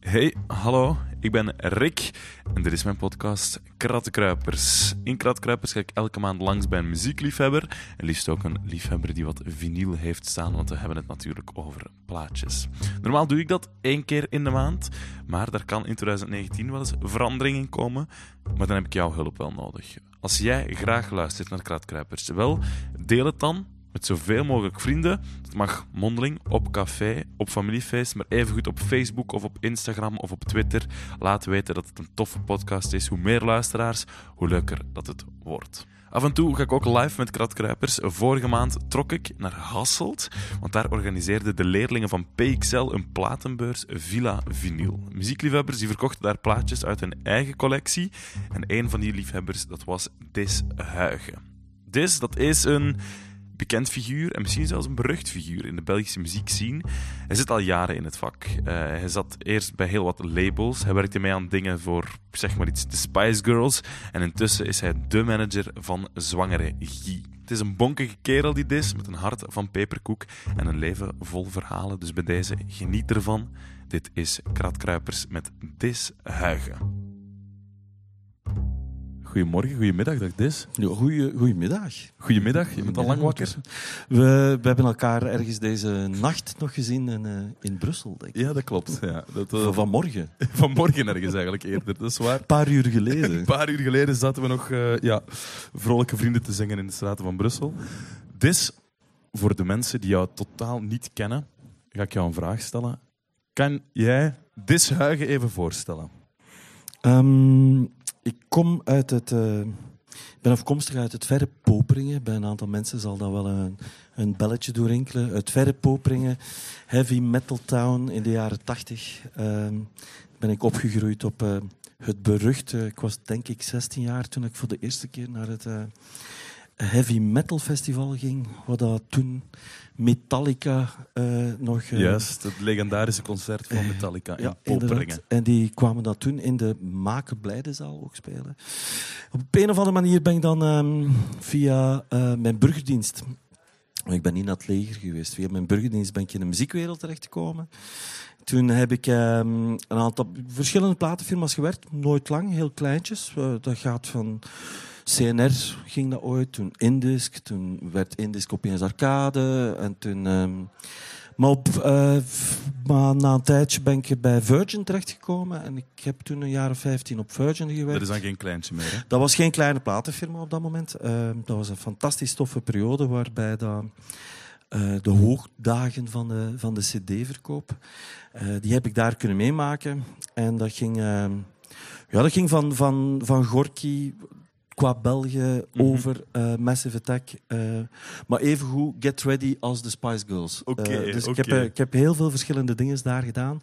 Hey, hallo, ik ben Rick en dit is mijn podcast Kratkruipers. In Kratkruipers ga ik elke maand langs bij een muziekliefhebber en liefst ook een liefhebber die wat vinyl heeft staan, want we hebben het natuurlijk over plaatjes. Normaal doe ik dat één keer in de maand, maar daar kan in 2019 wel eens verandering in komen, maar dan heb ik jouw hulp wel nodig. Als jij graag luistert naar Kratkruipers, wel, deel het dan met zoveel mogelijk vrienden. Het mag mondeling, op café, op familiefeest, maar evengoed op Facebook of op Instagram of op Twitter. Laat weten dat het een toffe podcast is. Hoe meer luisteraars, hoe leuker dat het wordt. Af en toe ga ik ook live met Kratkruipers. Vorige maand trok ik naar Hasselt, want daar organiseerden de leerlingen van PXL een platenbeurs Villa Vinyl. Muziekliefhebbers die verkochten daar plaatjes uit hun eigen collectie. En een van die liefhebbers, dat was Dis Huigen. Dis, dat is een bekend figuur en misschien zelfs een berucht figuur in de Belgische muziekscene. Hij zit al jaren in het vak. Uh, hij zat eerst bij heel wat labels. Hij werkte mee aan dingen voor, zeg maar iets, de Spice Girls. En intussen is hij de manager van Zwangere Guy. Het is een bonkige kerel die is, met een hart van peperkoek en een leven vol verhalen. Dus bij deze, geniet ervan. Dit is Kratkruipers met Dis Huigen. Goedemorgen, goedemiddag, dag. Ja, goeie, goedemiddag. Goedemiddag, je bent al lang wakker. We, we, hebben elkaar ergens deze nacht nog gezien in, uh, in Brussel, denk ik. Ja, dat klopt. Ja, dat, uh, vanmorgen. vanmorgen ergens eigenlijk eerder, dat is waar. Een paar uur geleden. Een paar uur geleden zaten we nog uh, ja, vrolijke vrienden te zingen in de straten van Brussel. Dis, voor de mensen die jou totaal niet kennen, ga ik jou een vraag stellen. Kan jij Dis Huigen even voorstellen? Um, ik kom uit het. Uh, ben afkomstig uit het verre Poperingen. Bij een aantal mensen zal dat wel een, een belletje doorinkelen. Het verre Poperingen, heavy metal town in de jaren tachtig. Uh, ben ik opgegroeid op uh, het beruchte. Ik was denk ik 16 jaar toen ik voor de eerste keer naar het heavy metal festival ging. Wat dat toen Metallica uh, nog... Uh, Juist, het legendarische concert van Metallica in ja, Poperingen. En die kwamen dat toen in de Maken Blijdenzaal ook spelen. Op een of andere manier ben ik dan um, via mijn burgerdienst... Ik ben niet naar het leger geweest. Via mijn burgerdienst ben ik in de muziekwereld terechtgekomen. Toen heb ik um, een aantal verschillende platenfirma's gewerkt. Nooit lang, heel kleintjes. dat gaat van CNR ging dat ooit, toen Indisc, toen werd Indisc opeens arcade en toen... Um, maar, op, uh, maar na een tijdje ben ik bij Virgin terechtgekomen en ik heb toen een jaar of 15 op Virgin gewerkt. Dat is dan geen kleintje meer, hè? Dat was geen kleine platenfirma op dat moment. Uh, dat was een fantastisch toffe periode waarbij dat, uh, de hoogdagen van de, van de cd-verkoop, die heb ik daar kunnen meemaken. En dat ging... Ja, dat ging van, van, van Gorky qua België mhm. over uh, Massive Attack. Uh, maar evengoed Get Ready als de Spice Girls. Okay, uh, dus okay. ik, heb, ik heb heel veel verschillende dingen daar gedaan.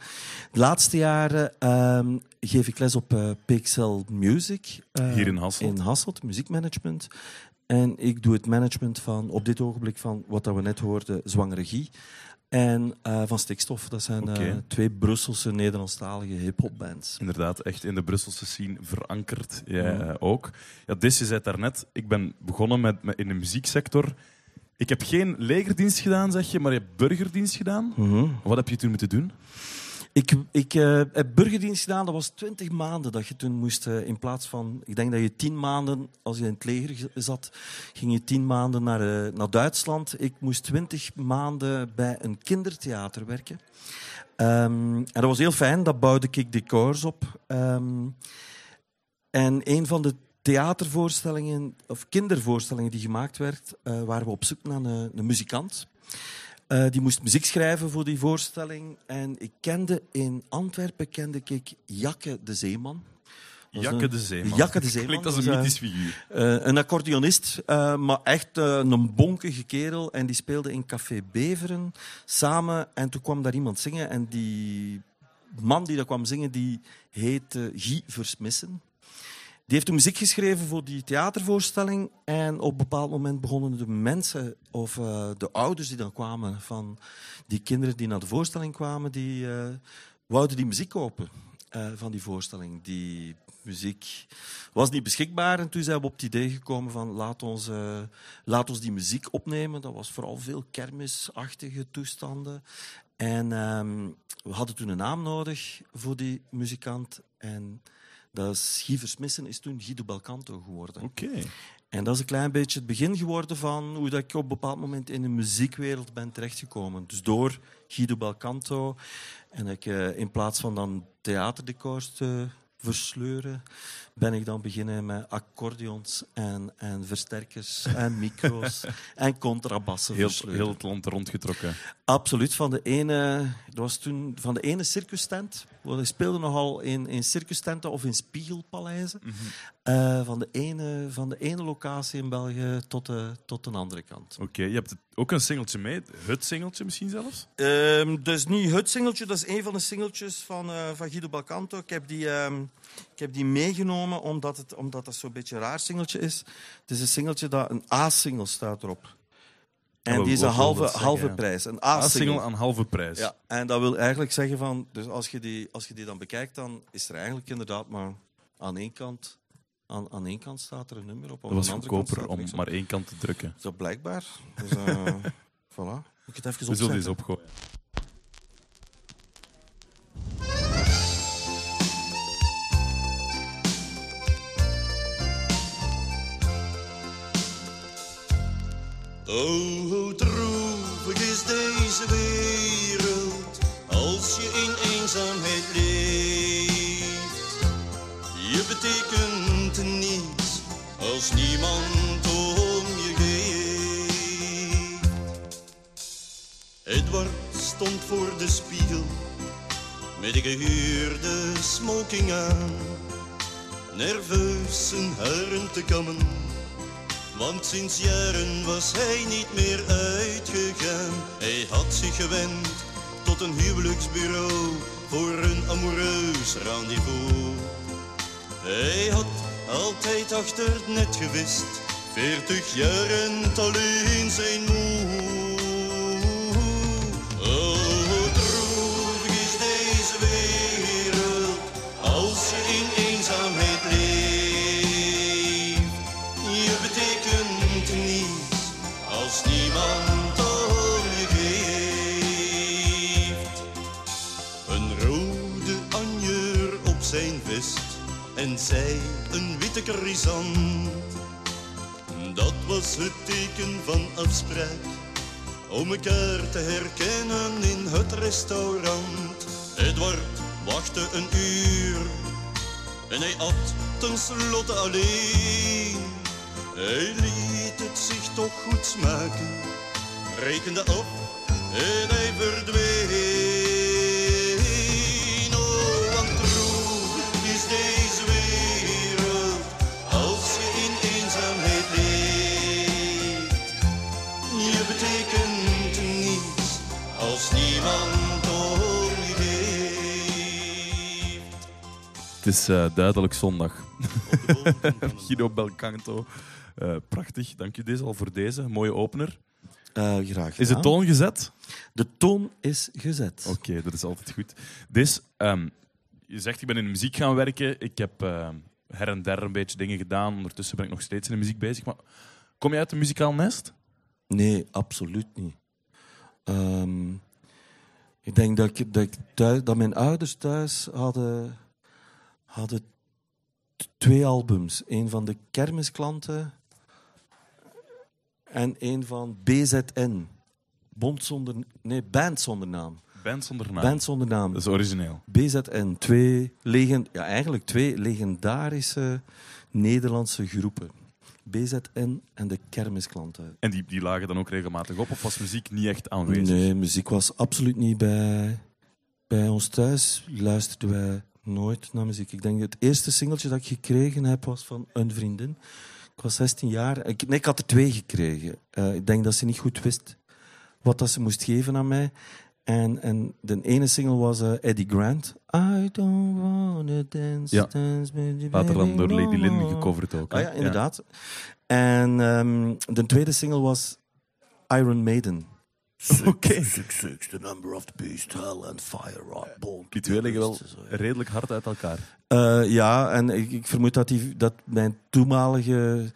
De laatste jaren um, geef ik les op PXL Music. Hier in Hasselt? In Hasselt, muziekmanagement. En ik doe het management van, op dit ogenblik van wat dat we net hoorden, Zwangere Guy en uh, van Stikstof. Dat zijn okay. uh, twee Brusselse Nederlandstalige hip-hopbands. Inderdaad, echt in de Brusselse scene verankerd. Jij ja. uh, ook. Ja, Dis, je zei daarnet, ik ben begonnen met, met, in de muzieksector. Ik heb geen legerdienst gedaan, zeg je, maar je hebt burgerdienst gedaan. -hmm. Wat heb je toen moeten doen? Ik, ik uh, heb burgerdienst gedaan, dat was twintig maanden dat je toen moest, uh, in plaats van, ik denk dat je tien maanden, als je in het leger zat, ging je tien maanden naar, uh, naar Duitsland. Ik moest twintig maanden bij een kindertheater werken. Um, en dat was heel fijn, dat bouwde ik decors op. Um, en een van de theatervoorstellingen, of kindervoorstellingen die gemaakt werd, waren we op zoek naar een, een muzikant. Uh, die moest muziek schrijven voor die voorstelling. En ik kende in Antwerpen kende ik Jakke de Zeeman. Jakke de Zeeman. Jakke de Zeeman. Klinkt als een mythisch figuur. Uh, een accordeonist, uh, maar echt een bonkige kerel. En die speelde in Café Beveren samen. En toen kwam daar iemand zingen. En die man die daar kwam zingen, die heette Guy Versmissen. Die heeft toen muziek geschreven voor die theatervoorstelling. En op een bepaald moment begonnen de mensen, of uh, de ouders die dan kwamen van die kinderen die naar de voorstelling kwamen, die uh, wouden die muziek kopen uh, van die voorstelling. Die muziek was niet beschikbaar en toen zijn we op het idee gekomen van laat ons, laat ons die muziek opnemen. Dat was vooral veel kermisachtige toestanden. En ehm, we hadden toen een naam nodig voor die muzikant. En dat is Guy Versmissen is toen Guido Belcanto geworden. Oké. En dat is een klein beetje het begin geworden van hoe dat ik op een bepaald moment in de muziekwereld ben terechtgekomen. Dus door Guido Belcanto. En ik, eh, in plaats van dan theaterdecors te versleuren, ben ik dan beginnen met accordeons en, en versterkers en micro's en contrabassen Heel, versleuren. heel het land rondgetrokken. Absoluut. Van de ene, dat was toen van de ene circustent. We speelden nogal in, in circustenten of in spiegelpaleizen. Eh, van, de ene, van de ene locatie in België tot de, tot de andere kant. Oké, je hebt het- ook een singeltje mee. Het singeltje misschien zelfs? Ehm dat is niet het singeltje, dat is een van de singeltjes van, eh, van Guido Balcanto. Ik heb die, ehm, ik heb die meegenomen omdat het omdat dat zo'n beetje een raar singeltje is. Het is een singeltje dat een A-single staat erop. En die is een halve, zeggen? halve prijs. Een A-single. aan halve prijs. Ja, en dat wil eigenlijk zeggen van, dus als je die, als je die dan bekijkt, dan is er eigenlijk inderdaad maar aan één kant, aan, aan één kant staat er een nummer op. Dat was aan de andere kant goedkoper staat er om maar één kant te drukken. Zo blijkbaar. Dus, eh, voilà. Moet ik het even We zullen deze opzetten? opgooien. Sinds jaren was hij niet meer uitgegaan. Hij had zich gewend tot een huwelijksbureau voor een amoureus rendezvous. Hij had altijd achter het net gewist, veertig jaren alleen zijn moe. En zij een witte chrysant. Dat was het teken van afspraak om elkaar te herkennen in het restaurant. Edward wachtte een uur en hij at tenslotte alleen. Hij liet het zich toch goed smaken, rekende af en hij verdween. Het is eh, duidelijk zondag. Guido Belcanto. Eh, prachtig, dank je deze al voor deze. Mooie opener. Eh, graag Is de toon gezet? De toon is gezet. Oké, dat is altijd goed. Dus, ehm, je zegt, ik ben in de muziek gaan werken. Ik heb her en der een beetje dingen gedaan. Ondertussen ben ik nog steeds in de muziek bezig. Maar kom je uit een muzikaal nest? Nee, absoluut niet. Ehm, ik denk dat, ik, dat, ik thuis, dat mijn ouders thuis hadden, hadden twee albums. Eén van de kermisklanten en één van BZN. Bond zonder, nee, band zonder naam. Band zonder naam. Band zonder naam. Dat is origineel. BZN. Twee, legend, ja, eigenlijk twee legendarische Nederlandse groepen. BZN en de kermisklanten. En die, die lagen dan ook regelmatig op? Of was muziek niet echt aanwezig? Nee, muziek was absoluut niet bij, bij ons thuis. Luisterden wij nooit naar muziek. Ik denk dat het eerste singeltje dat ik gekregen heb was van een vriendin. Ik was 16 jaar. Ik, nee, ik had er twee gekregen. Eh, ik denk dat ze niet goed wist wat dat ze moest geven aan mij. En, en de ene single was eh, Eddie Grant. I don't wanna dance, Ja. dance with you, Later dan door Lady Lynn gecoverd ook. Ah ja, inderdaad. En ehm, de tweede single was Iron Maiden. Oké. Six, six, the number of the beast, hell and fire are born. Die twee liggen wel redelijk hard uit elkaar. Eh, ja, en ik, ik vermoed dat, die, dat mijn toenmalige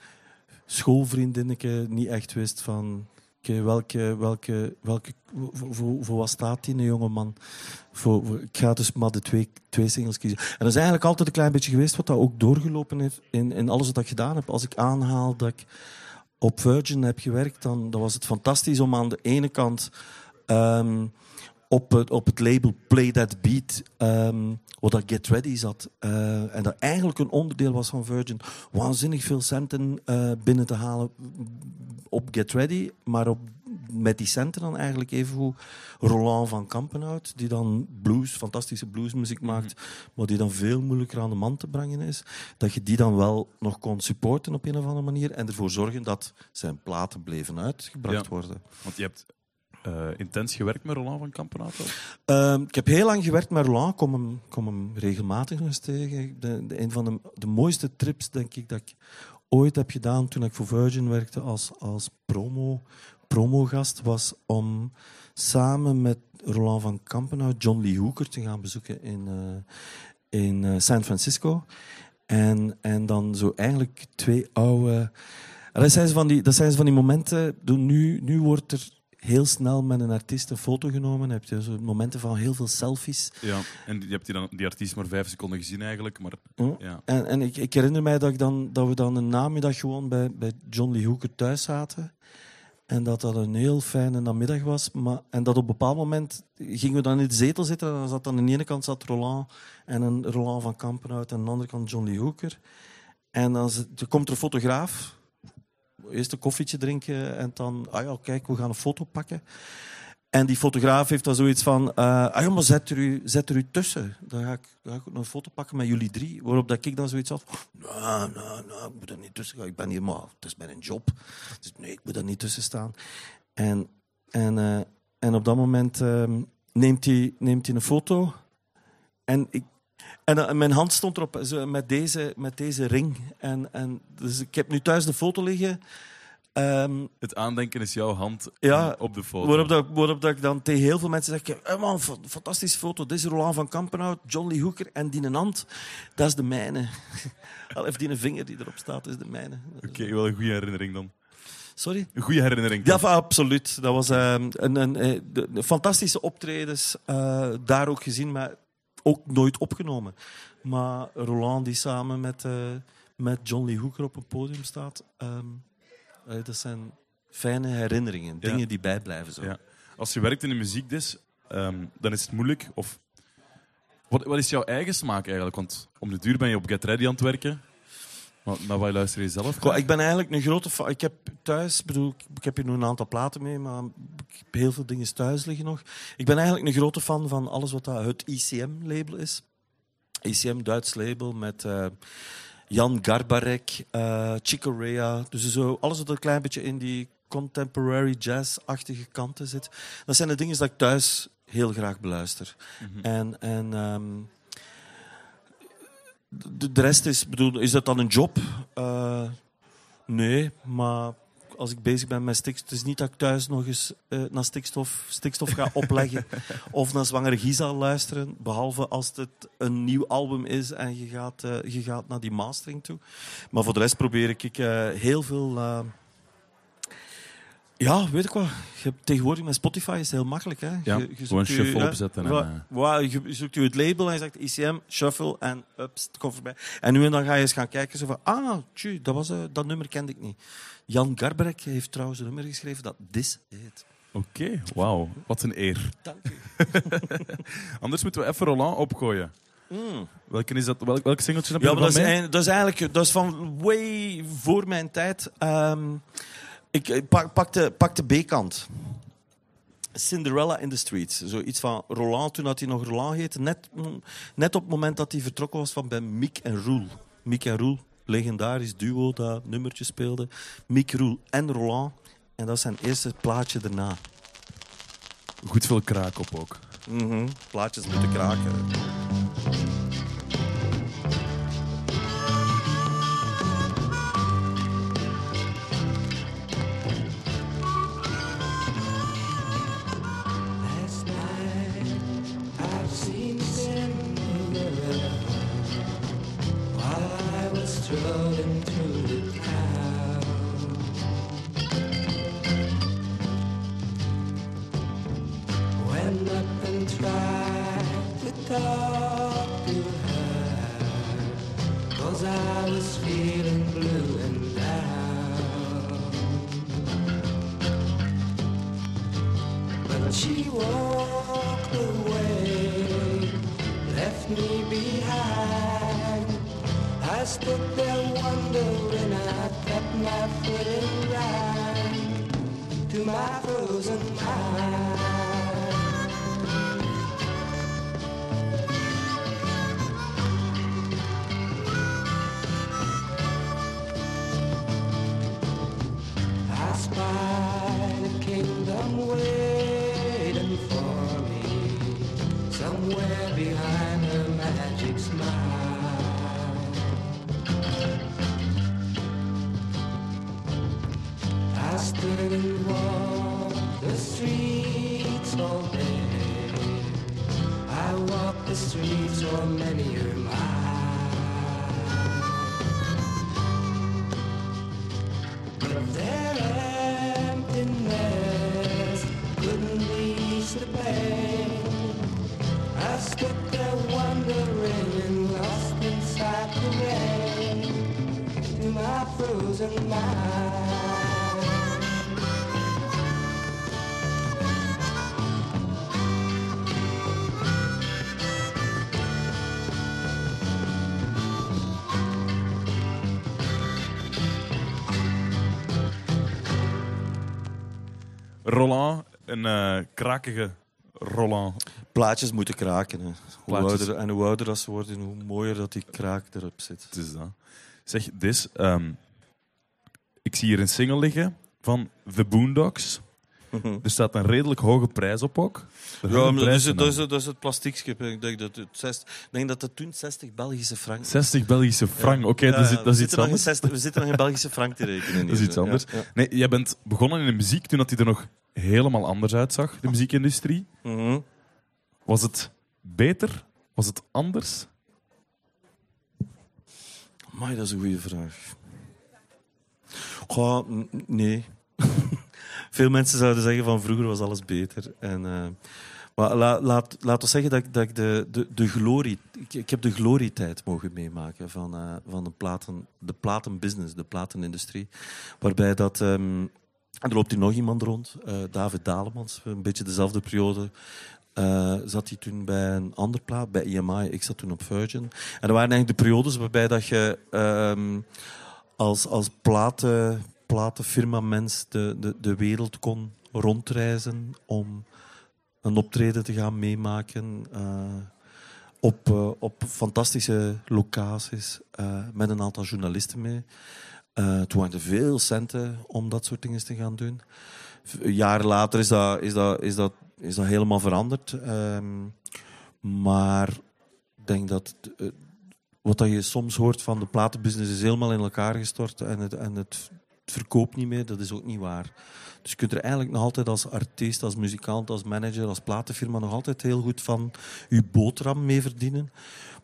schoolvriendinneke niet echt wist van... Welke, welke, welke, voor, voor, voor wat staat die, een jongeman? Voor, voor, ik ga dus maar de twee, twee singles kiezen. En dat is eigenlijk altijd een klein beetje geweest wat dat ook doorgelopen heeft in, in alles wat ik gedaan heb. Als ik aanhaal dat ik op Virgin heb gewerkt, dan, was het fantastisch om aan de ene kant ehm, op, het, op het label Play That Beat, ehm, wat dat Get Ready zat, eh, en dat eigenlijk een onderdeel was van Virgin, waanzinnig veel centen eh, binnen te halen op Get Ready, maar op, met die centen dan eigenlijk even hoe Roland van Kampenhout, die dan blues, fantastische bluesmuziek maakt, maar die dan veel moeilijker aan de man te brengen is, dat je die dan wel nog kon supporten op een of andere manier en ervoor zorgen dat zijn platen bleven uitgebracht Ja. worden. Want je hebt eh, intens gewerkt met Roland van Kampenato. Ehm, ik heb heel lang gewerkt met Roland, ik kom hem, kom hem regelmatig nog eens tegen. De, de- een van de, de mooiste trips, denk ik, dat ik ooit heb gedaan toen ik voor Virgin werkte als, als promo, promogast, was om samen met Roland van Kampenhout John Lee Hooker te gaan bezoeken in, eh, in eh, San Francisco. En, en dan zo eigenlijk twee oude... Dat zijn, ze van die, dat zijn ze van die momenten... Nu, nu wordt er heel snel met een artiest een foto genomen. Dan heb je zo momenten van heel veel selfies. Ja. En je hebt die, dan, die artiest maar vijf seconden gezien eigenlijk. Maar Hm? ja. En, en ik, ik herinner mij dat, ik dan, dat we dan een namiddag gewoon bij, bij John Lee Hooker thuis zaten. En dat dat een heel fijne namiddag was. Maar, en dat op een bepaald moment gingen we dan in de zetel zitten. En dan zat aan de ene kant zat Roland en een Roland van Kampenhout. En aan de andere kant John Lee Hooker. En dan komt er een fotograaf. Eerst een koffietje drinken en dan... Ah ja, kijk, we gaan een foto pakken. En die fotograaf heeft dan zoiets van... eh ah zet er, u, zet er u tussen. Dan ga, ik, dan ga ik een foto pakken met jullie drie. Waarop dat ik dan zoiets had... Nou, nou, nou, ik moet er niet tussen gaan. Ik ben hier maar... Het is mijn job. Dus nee, ik moet er niet tussen staan. En, en, eh, en op dat moment ehm, neemt, hij, neemt hij een foto. En, ik, en eh, mijn hand stond erop met, deze, met deze ring. En, en, dus ik heb nu thuis de foto liggen... Ehm, Het aandenken is jouw hand Ja, op de foto. Waarop, dat, waarop dat ik dan tegen heel veel mensen zeg: hey man, fa- fantastische foto. Dit is Roland van Kampenhout, John Lee Hooker en die hand, dat is de mijne. Al Of die een vinger die erop staat, is de mijne. Oké, wel een goede herinnering dan. Sorry? Een goede herinnering. Ja, absoluut. Dat was ehm, een, een, eh, fantastische optredens. eh, daar ook gezien, maar ook nooit opgenomen. Maar Roland die samen met, eh, met John Lee Hooker op een podium staat, ehm, dat zijn fijne herinneringen. Ja. Dingen die bijblijven. Zo. Ja. Als je werkt in de muziek dus, ehm, dan is het moeilijk. Of, wat, wat is jouw eigen smaak eigenlijk? Want om de duur ben je op Get Ready aan het werken. Maar naar wat luister je zelf? Goh, ik ben eigenlijk een grote fan. Ik heb thuis, bedoel, ik- ik heb hier nu een aantal platen mee, maar ik heb heel veel dingen thuis liggen nog. Ik ben eigenlijk een grote fan van alles wat dat het ICM-label is. ICM, Duits label met eh, Jan Garbarek, eh Chico Rea. Dus zo, alles wat een klein beetje in die contemporary jazz-achtige kanten zit. Dat zijn de dingen die ik thuis heel graag beluister. Mhm. En, en ehm, de, de rest is, bedoel, is dat dan een job? Eh, nee, maar als ik bezig ben met stikstof, het is niet dat ik thuis nog eens eh, naar stikstof, stikstof ga opleggen of naar Zwangere Giza luisteren, behalve als het een nieuw album is en je gaat, eh, je gaat naar die mastering toe. Maar voor de rest probeer ik eh, heel veel... ja, weet ik wat. Je hebt, tegenwoordig met Spotify is het heel makkelijk. Hè? Ja, Je- je gewoon shuffle opzetten en, wa- eh. wa- je zoekt je het label en je zegt ICM, shuffle en ups, het komt voorbij. En nu en dan ga je eens gaan kijken. Zo van, ah, tju, dat, was, eh, dat nummer kende ik niet. Jan Garbarek heeft trouwens een nummer geschreven dat This heet. Oké, wauw. Wat een eer. Dank u. Anders moeten we even Roland opgooien. Welke, is dat, welk, welk singeltje heb je Ja, maar dat is, eind- dat is eigenlijk dat is van way voor mijn tijd. Ehm, ik ik pak, pak de, pak de B-kant. Cinderella in the Streets. Zoiets van Roland, toen had hij nog Roland heette. Net, mm, net op het moment dat hij vertrokken was van bij Mick en Roel. Mick en Roel, legendarisch duo dat nummertje speelde. Mick, Roel en Roland. En dat is zijn eerste plaatje daarna. Goed veel kraak op ook. Mhm, Plaatjes moeten kraken. Roland, een eh, krakige Roland. Plaatjes moeten kraken. Hè. Hoe Plaatjes. ouder, en hoe ouder dat ze worden, hoe mooier dat die kraak erop zit. Het is dat. Zeg, Dis, ehm, ik zie hier een single liggen van The Boondocks. Er staat een redelijk hoge prijs op ook. Ja, maar dat, is, het- dat, is, het- dat is het plastiekschip. hè. Ik denk dat het, zest- denk dat het toen 60 Belgische frank 60 Belgische frank. Oké, dat is, Ja, dat we is iets anders. 60 we zitten nog in Belgische frank te rekenen. Dat is iets anders. Ja. Nee, jij bent begonnen in de muziek toen dat die er nog helemaal anders uitzag, de muziekindustrie. Mhm. Was het beter? Was het anders? Amai, dat is een goede vraag. Nee. Veel mensen zouden zeggen van vroeger was alles beter. En, eh, maar la, laat, laat ons zeggen dat, dat ik de, de, de glorie... Ik, ik heb de glorietijd mogen meemaken van, eh, van de, platen, de platenbusiness, de platenindustrie. Waarbij dat... ehm, er loopt hier nog iemand rond, eh, David Dalemans, een beetje dezelfde periode. zat hij toen bij een ander plaat, bij EMI. Ik zat toen op Virgin. En er waren eigenlijk de periodes waarbij dat je ehm, als, als platen, platenfirma-mens de, de, de wereld kon rondreizen om een optreden te gaan meemaken. eh, op, eh, op fantastische locaties eh, met een aantal journalisten mee. Toen waren veel centen om dat soort dingen te gaan doen. V- Jaren later is dat, is dat, is dat, is dat helemaal veranderd. Ehm, maar ik denk dat wat dat je soms hoort van de platenbusiness is helemaal in elkaar gestort en het, en het verkoopt niet meer, dat is ook niet waar. Dus je kunt er eigenlijk nog altijd als artiest, als muzikant, als manager, als platenfirma nog altijd heel goed van je boterham mee verdienen.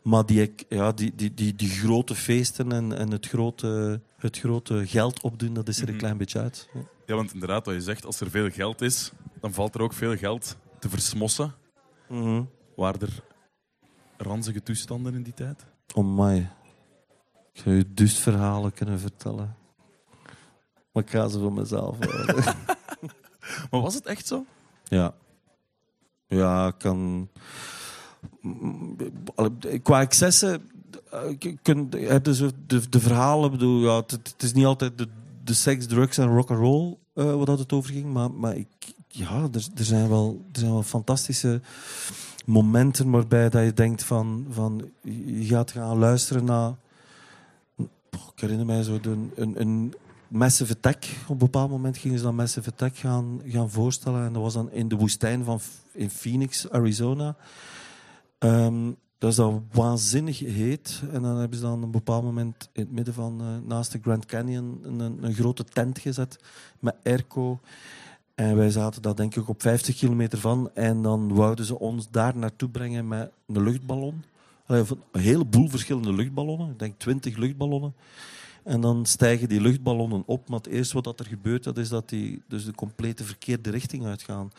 Maar die, ja, die, die, die, die grote feesten en, en het, grote, het grote geld opdoen, dat is er een Mhm. klein beetje uit. Ja. Ja, want inderdaad, wat je zegt, als er veel geld is, dan valt er ook veel geld te versmossen. Mhm. Waren er ranzige toestanden in die tijd? Oh my. Ik zou je dus verhalen kunnen vertellen. Maar ik ga ze voor mezelf houden. Maar was het echt zo? ja. Ja, ik kan... Qua excessen... eh, kun, zo de, de verhalen... Bedoel, ja, het, het is niet altijd de, de seks, drugs en rock'n'roll eh waar dat het over ging. Maar, maar ik, ja, er, er, zijn wel, er zijn wel fantastische momenten waarbij dat je denkt van, van je gaat gaan luisteren naar ik herinner mij zo de, een, een Massive Attack. Op een bepaald moment gingen ze dan Massive Attack gaan, gaan voorstellen. En dat was dan in de woestijn van in Phoenix, Arizona. Ehm, dat is dan waanzinnig heet. En dan hebben ze dan op een bepaald moment in het midden van eh, naast de Grand Canyon een, een grote tent gezet met airco. En wij zaten daar denk ik op 50 kilometer van. En dan wouden ze ons daar naartoe brengen met een luchtballon. Een heleboel verschillende luchtballonnen. Ik denk 20 luchtballonnen. En dan stijgen die luchtballonnen op. Maar het eerste wat er gebeurt, dat is dat die dus de complete verkeerde richting uitgaan.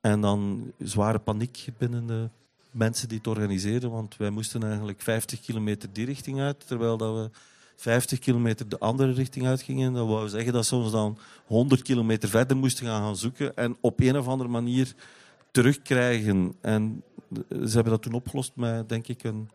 En dan zware paniek binnen de, mensen die het organiseerden, want wij moesten eigenlijk 50 kilometer die richting uit, terwijl dat we 50 kilometer de andere richting uitgingen. Dat wou zeggen dat ze ons dan 100 kilometer verder moesten gaan, gaan zoeken en op een of andere manier terugkrijgen. En ze hebben dat toen opgelost met, denk ik, een,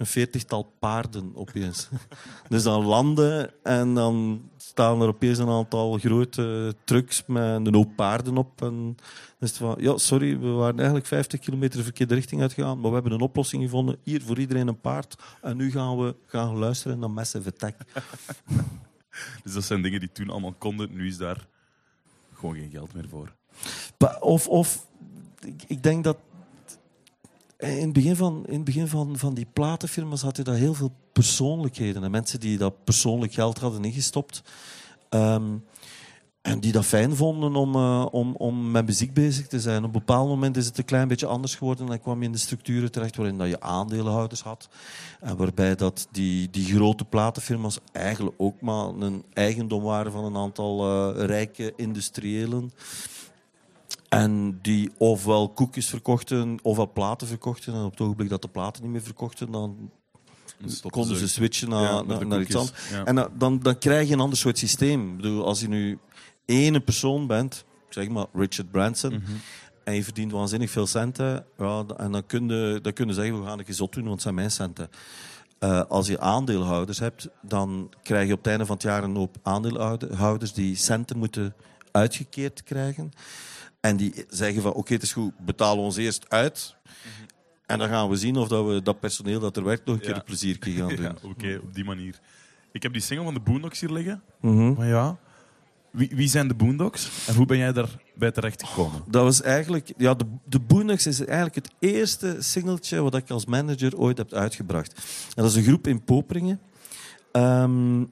een veertigtal paarden opeens. dus dan landen en dan staan er opeens een aantal grote trucks met een hoop paarden op. En dan is het van, ja, sorry, we waren eigenlijk 50 kilometer de verkeerde richting uitgegaan, maar we hebben een oplossing gevonden. Hier, voor iedereen een paard. En nu gaan we gaan luisteren naar Messe Vertek. Dus dat zijn dingen die toen allemaal konden. Nu is daar gewoon geen geld meer voor. Of, of ik, ik denk dat in het begin, van, in het begin van, van die platenfirma's had je daar heel veel persoonlijkheden. En mensen die dat persoonlijk geld hadden ingestopt. Ehm, en die dat fijn vonden om, eh, om, om met muziek bezig te zijn. Op een bepaald moment is het een klein beetje anders geworden. Dan kwam je in de structuren terecht waarin dat je aandeelhouders had. En waarbij dat die, die grote platenfirma's eigenlijk ook maar een eigendom waren van een aantal eh, rijke industriëlen. En die ofwel koekjes verkochten, ofwel platen verkochten. En op het ogenblik dat de platen niet meer verkochten, dan konden ze switchen naar, Ja, naar iets anders. Ja. En dan- dan, krijg je een ander soort systeem. Ik bedoel, als je nu ene persoon bent, zeg maar Richard Branson, Mhm. en je verdient waanzinnig veel centen, ja, en dan kun je, dan kun je zeggen, we gaan een gezot doen, want het zijn mijn centen. Eh, als je aandeelhouders hebt, dan krijg je op het einde van het jaar een hoop aandeelhouders die centen moeten uitgekeerd krijgen. En die zeggen van, oké, het is goed, betaal ons eerst uit. En dan gaan we zien of dat we dat personeel dat er werkt nog een keer een plezier gaan doen. Oké, op die manier. Ik heb die single van de Boondocks hier liggen. Mhm. Maar ja, wie, wie zijn de Boondocks en hoe ben jij daarbij terechtgekomen? Dat was eigenlijk, ja, de, de Boondocks is eigenlijk het eerste singeltje wat ik als manager ooit heb uitgebracht. En dat is een groep in Poperingen. Ehm,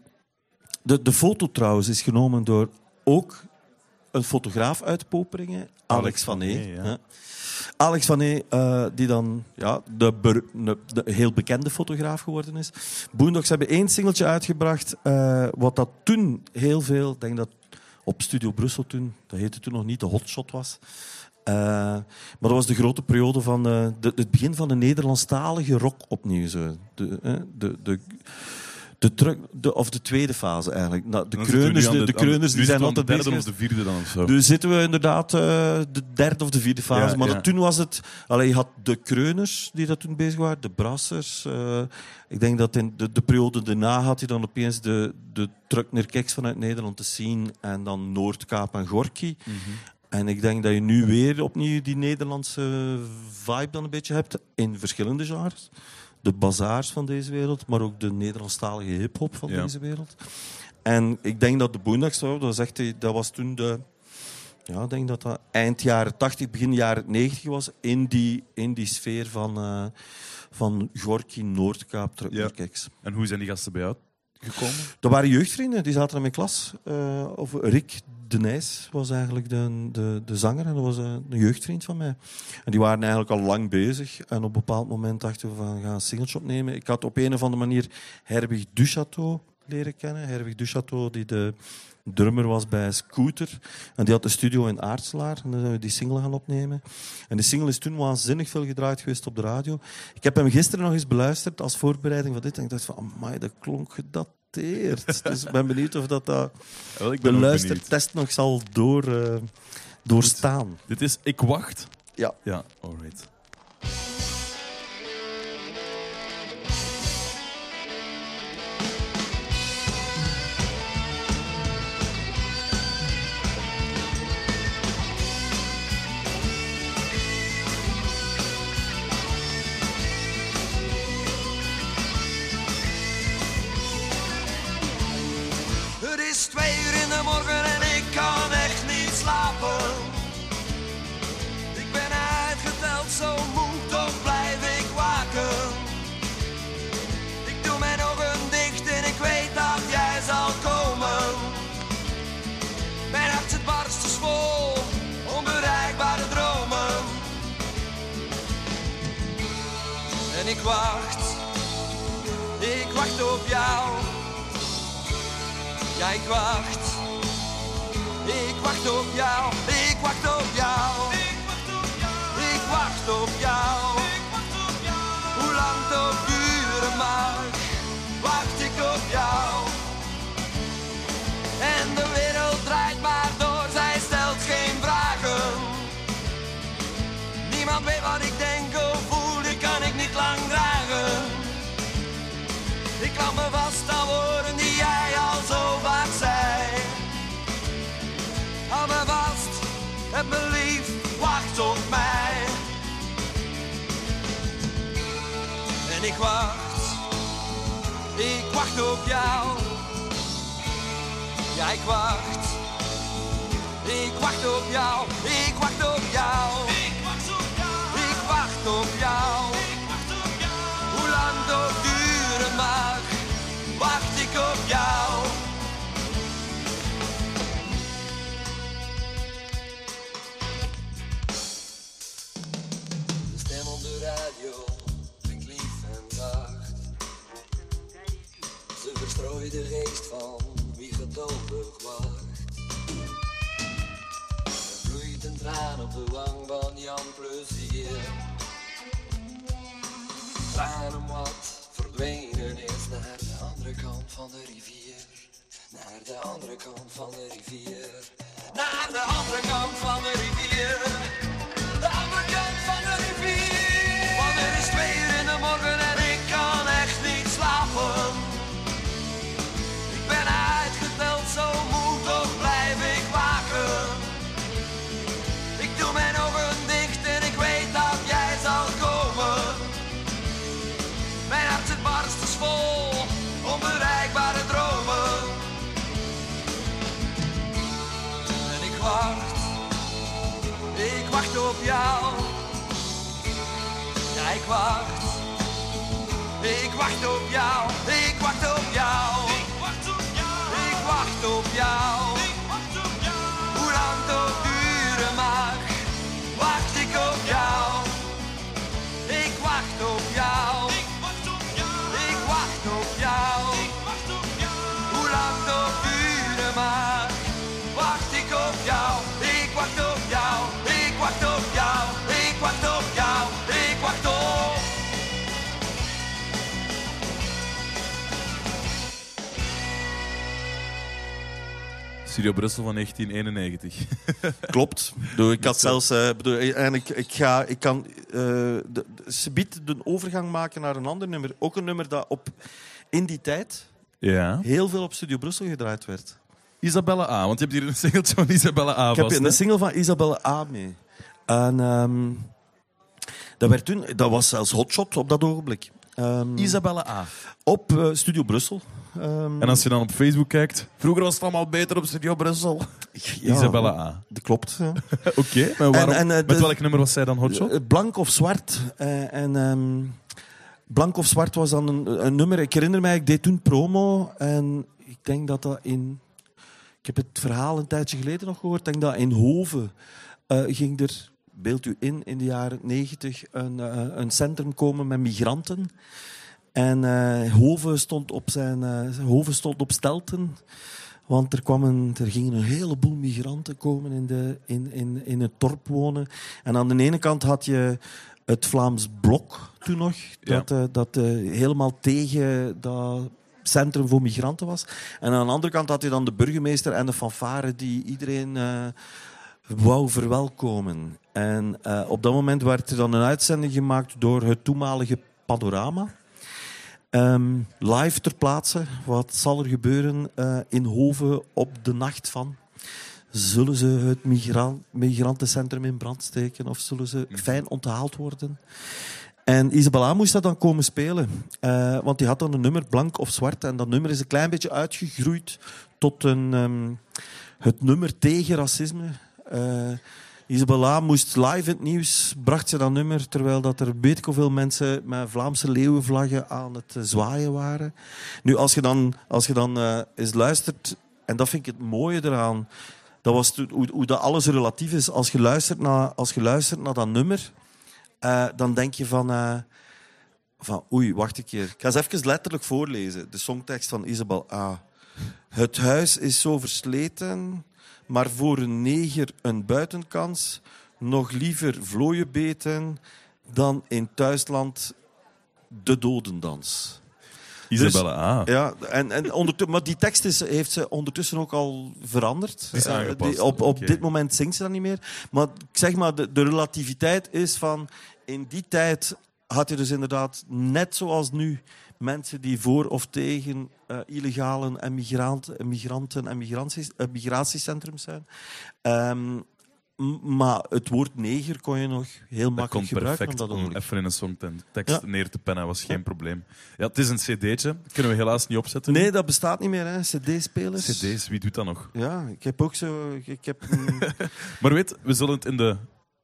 de, de foto trouwens is genomen door ook een fotograaf uit Poperingen, Alex, van van E. Ja. Alex van E, eh, die dan ja, de, de, heel bekende fotograaf geworden is. Boondocks hebben één singeltje uitgebracht, eh, wat dat toen heel veel, ik denk dat op Studio Brussel toen, dat heette toen nog niet, de Hotshot was. Eh, maar dat was de grote periode van de, het begin van de Nederlandstalige rock opnieuw. Zo. De, de, de, de, of de tweede fase eigenlijk. Nou, de Dan kreuners, de, kreuners die zijn altijd de derde bezig. of de vierde dan of zo. Nu zitten we inderdaad eh, de derde of de vierde fase. Ja, maar ja. dat- toen was het... Allee, je had de kreuners die dat toen bezig waren, de brassers. eh, ik denk dat in de, de periode daarna had je dan opeens de, de Truckner Keks vanuit Nederland te zien. En dan Noordkaap en Gorky. Mhm. En ik denk dat je nu weer opnieuw die Nederlandse vibe dan een beetje hebt. In verschillende genres. De bazaars van deze wereld, maar ook de Nederlandstalige hip-hop van Ja. deze wereld. En ik denk dat de Boondocks, dat was, echt, dat was toen de. Ja, ik denk dat dat eind jaren 80, begin jaren 90 was. In die, in die sfeer van, eh, van Gorky, Noordkaap, Truckerkeks. En hoe zijn die gasten bij jou gekomen? Dat waren jeugdvrienden, die zaten in mijn klas. Eh, of Rick de Nijs was eigenlijk de, de, de zanger en dat was een, jeugdvriend van mij. En die waren eigenlijk al lang bezig. En op een bepaald moment dachten we van, gaan een singeltje opnemen. Ik had op een of andere manier Herbig Duchateau leren kennen. Herbig Duchateau, die de drummer was bij Scooter. En die had een studio in Aartselaar. En dan zijn we die single gaan opnemen. En die single is toen waanzinnig veel gedraaid geweest op de radio. Ik heb hem gisteren nog eens beluisterd als voorbereiding van dit. En ik dacht van, amai, dat klonk gedateerd. dus ik ben benieuwd of dat, dat Wel, ik de ben benieuwd. luistertest nog zal door, eh, doorstaan. Dit is Ik Wacht. Ja. Ja, alright. wacht, ik wacht op jou. Jij wacht, ik wacht op jou, ik wacht op jou. Ik wacht op jou, ik wacht op jou. Hoe lang tot kan me vast aan woorden die jij al zo vaak zei. Hou me vast, het me lief, wacht op mij. En ik wacht, ik wacht op jou. Ja, ik wacht, ik wacht op jou, ik wacht op jou. Ik wacht op jou, ik wacht op jou. Hoe lang dat duurt op jou. De stem op de radio klinkt lief en zacht. Ze verstrooit de geest van wie geduldig wacht. Er vloeit een traan op de wang van Jan Plezier. Traan om wat verdwenen is naar andere kant van de rivier. Naar de andere kant van de rivier. Naar de andere kant van de rivier. Wacht op jou, ik wacht op jou. Ik wacht op jou, ik wacht op jou. Studio Brussel van 1991. Klopt. Ik bedoel, Ik had zelfs... eh, bedoel, en ik, ik, ga, ik kan eh, de, de, subiet de overgang maken naar een ander nummer. Ook een nummer dat op, in die tijd ja. heel veel op Studio Brussel gedraaid werd. Isabelle A, want je hebt hier een singeltje van Isabelle A Ik heb vast, een hè? single van Isabelle A mee. En ehm, dat, werd toen, dat was zelfs hotshot op dat ogenblik. Ehm, Isabelle A. op eh, Studio Brussel. Ehm, En als je dan op Facebook kijkt, vroeger was het allemaal beter op Studio Brussel. ja, Isabelle A. Dat klopt. Ja. Oké, maar waarom, en, eh, met de- welk nummer was zij dan hotshot? Eh, Blank of zwart. Eh, en ehm, Blank of zwart was dan een, een nummer. Ik herinner mij, ik deed toen promo. En ik denk dat dat in. Ik heb het verhaal een tijdje geleden nog gehoord. Ik denk dat in Hoven ging er, beeld u in, in de jaren negentig, een, eh, een centrum komen met migranten. En eh, Hoven, stond op zijn, eh, Hoven stond op stelten. Want er, kwam een, er gingen een heleboel migranten komen in, de, in, in, in het dorp wonen. En aan de ene kant had je het Vlaams Blok toen nog, Ja. dat, eh, dat helemaal tegen dat centrum voor migranten was. En aan de andere kant had je dan de burgemeester en de fanfare die iedereen wou verwelkomen. En op dat moment werd er dan een uitzending gemaakt door het toenmalige Panorama. Ehm, live ter plaatse. Wat zal er gebeuren eh, in Hoven op de nacht van? Zullen ze het migran- migrantencentrum in brand steken of zullen ze fijn onthaald worden? En Isabella moest dat dan komen spelen. Eh, want die had dan een nummer, blank of zwart. En dat nummer is een klein beetje uitgegroeid tot een, ehm, het nummer tegen racisme. Eh, Isabella moest live in het nieuws, bracht ze dat nummer, terwijl dat er weet ik hoeveel mensen met Vlaamse leeuwenvlaggen aan het eh, zwaaien waren. Nu, als je dan, als je dan eh, eens luistert, en dat vind ik het mooie eraan, dat was hoe, hoe dat alles relatief is. Als je luistert naar, als je luistert naar dat nummer, eh, dan denk je van, van... Oei, wacht een keer. Ik ga eens even letterlijk voorlezen. De songtekst van Isabel A. Het huis is zo versleten, maar voor een neger een buitenkans. Nog liever vlooien beten dan in thuisland de dodendans. Isabelle A. Ja, en, en ondertu- maar die tekst is, heeft ze ondertussen ook al veranderd. Is Eh, aangepast, die- op op dit moment zingt ze dat niet meer. Maar zeg maar, de, de relativiteit is van... In die tijd had je dus inderdaad, net zoals nu... mensen die voor of tegen eh, illegalen en migranten en, migranten en migranties, eh, migratiecentrums zijn. Ehm, Maar het woord neger kon je nog heel Dat makkelijk kon gebruiken. perfect dat om even in een songtekst Ja. neer te pennen, was geen probleem. Ja, het is een cd'tje, dat kunnen we helaas niet opzetten. Nee, dat bestaat niet meer, hè. CD-spelers. cd's, wie doet dat nog? Ja, ik heb ook zo... Ik heb een Maar weet, we zullen het in de,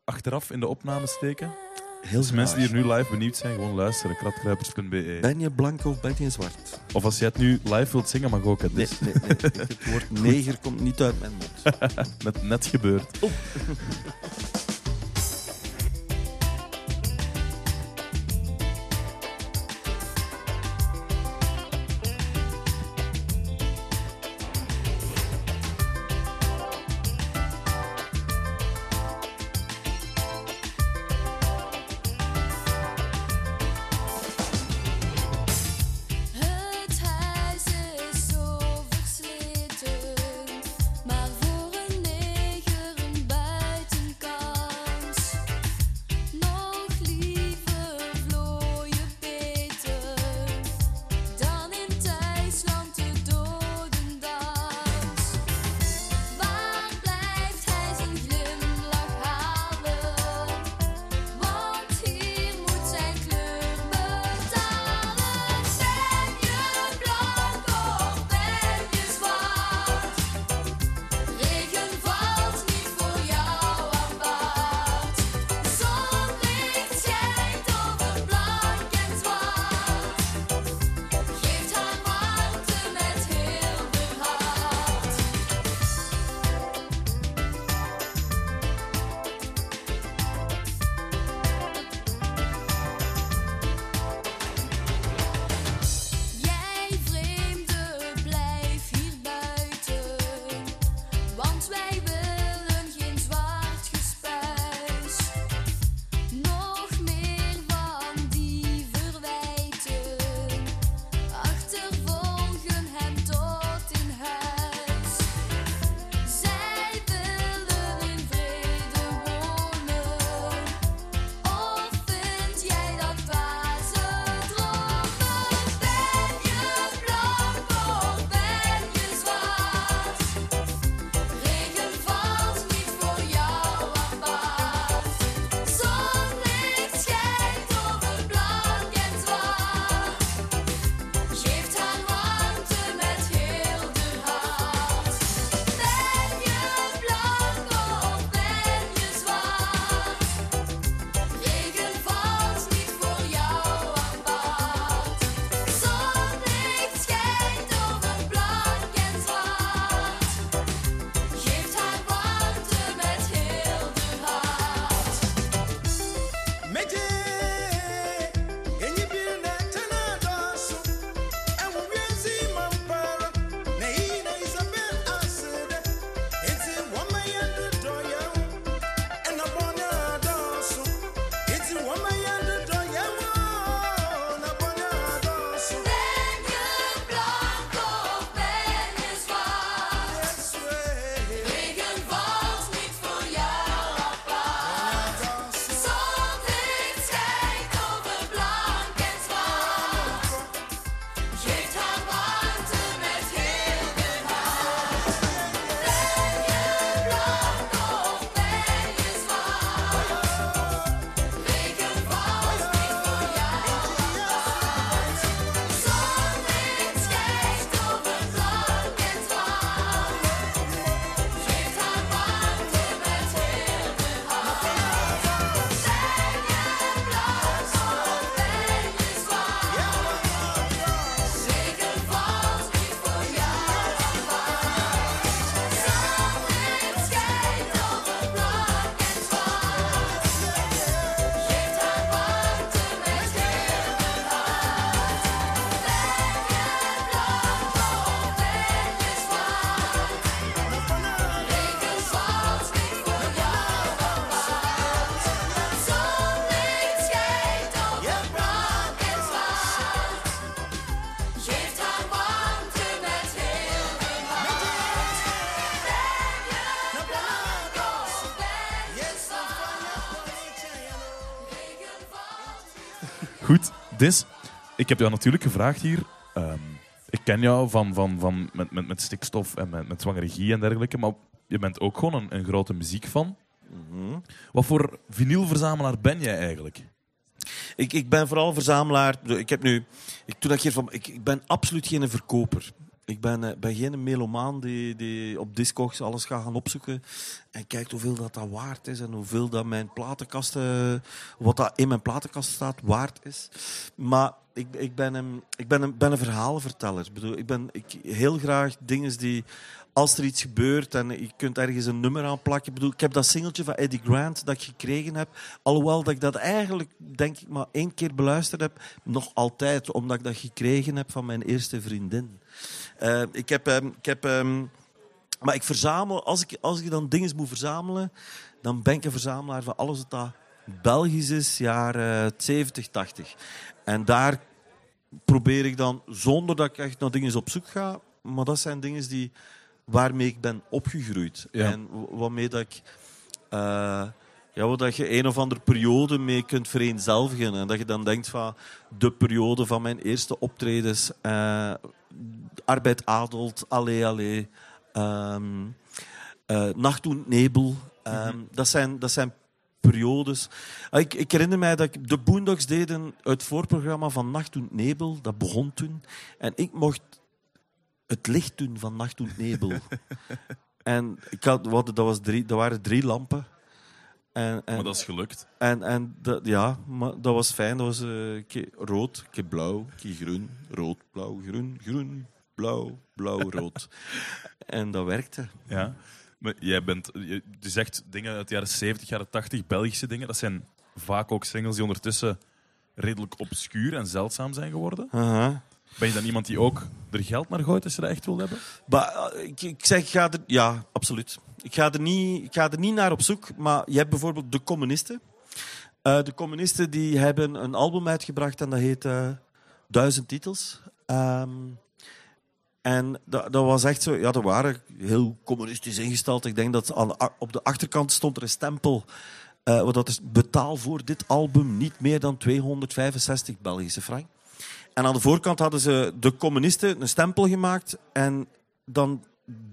achteraf in de opname steken. Heel Dus mensen die er nu live benieuwd zijn, gewoon luisteren. kratkruipers.be. Ben je blank of ben je zwart? Of als jij het nu live wilt zingen, mag ook. Nee, Dus nee, nee. Het woord neger komt niet uit mijn mond. net, net gebeurd. Het Dis, ik heb jou natuurlijk gevraagd hier. ehm, ik ken jou van, van, van met, met, met stikstof en met, met zwangere en dergelijke, maar je bent ook gewoon een, een grote muziekfan. Wat voor vinylverzamelaar ben jij eigenlijk? Ik, ik ben vooral verzamelaar. Ik heb nu, ik, toen ik hier van, ik, ik ben absoluut geen verkoper. Ik ben, eh, ben geen melomaan die, die op Discogs alles gaat gaan opzoeken en kijkt hoeveel dat, dat waard is en hoeveel dat mijn platenkast, eh, wat dat in mijn platenkast staat, waard is. Maar ik, ik, ben, een, ik ben, een, ben een. Ik, bedoel, ik ben ik, heel graag dingen die, als er iets gebeurt en je kunt ergens een nummer aan plakken. Ik, bedoel, ik heb dat singeltje van Eddie Grant dat ik gekregen heb. Alhoewel dat ik dat eigenlijk, denk ik, maar één keer beluisterd heb. Nog altijd, omdat ik dat gekregen heb van mijn eerste vriendin. Eh, ik heb... ehm, ik heb ehm, maar ik verzamel, als ik, als ik dan dingen moet verzamelen, dan ben ik een verzamelaar van alles wat dat Belgisch is, jaren 70, 80. En daar probeer ik dan, zonder dat ik echt naar dingen op zoek ga, maar dat zijn dingen die, waarmee ik ben opgegroeid. Ja. En waarmee dat ik... eh, ja, dat je een of andere periode mee kunt vereenzelvigen. En dat je dan denkt van de periode van mijn eerste optredens. eh, Arbeid Adelt, Allee Allee. eh, Nacht und Nebel. ehm, dat, zijn, dat zijn periodes. Ah, Ik, ik herinner mij dat ik, de Boondocks deden het voorprogramma van Nacht und Nebel. Dat begon toen. En ik mocht het licht doen van Nacht und Nebel. en ik had, wat, dat, was drie, dat waren drie lampen. En, en, Maar dat is gelukt. en, en dat, ja, maar dat was fijn. Dat was keer rood, keer blauw, keer groen, rood, blauw, groen, groen, blauw, blauw, rood. en dat werkte. Ja. Maar jij bent, je, je zegt dingen uit de jaren 70, jaren 80, Belgische dingen. Dat zijn vaak ook singles die ondertussen redelijk obscuur en zeldzaam zijn geworden. Aha. Ben je dan iemand die ook er geld naar gooit als je dat echt wil hebben? Eh, ik, ik zeg, ga er... Ja, absoluut. Ik ga, er niet, ik ga er niet naar op zoek, maar je hebt bijvoorbeeld de communisten. Eh, de communisten die hebben een album uitgebracht en dat heet eh, Duizend Titels. Ehm, en dat, dat was echt zo... Ja, dat waren heel communistisch ingesteld. Ik denk dat op de achterkant stond er een stempel... eh wat dat is betaal voor dit album niet meer dan 265 Belgische frank. En aan de voorkant hadden ze de communisten een stempel gemaakt en dan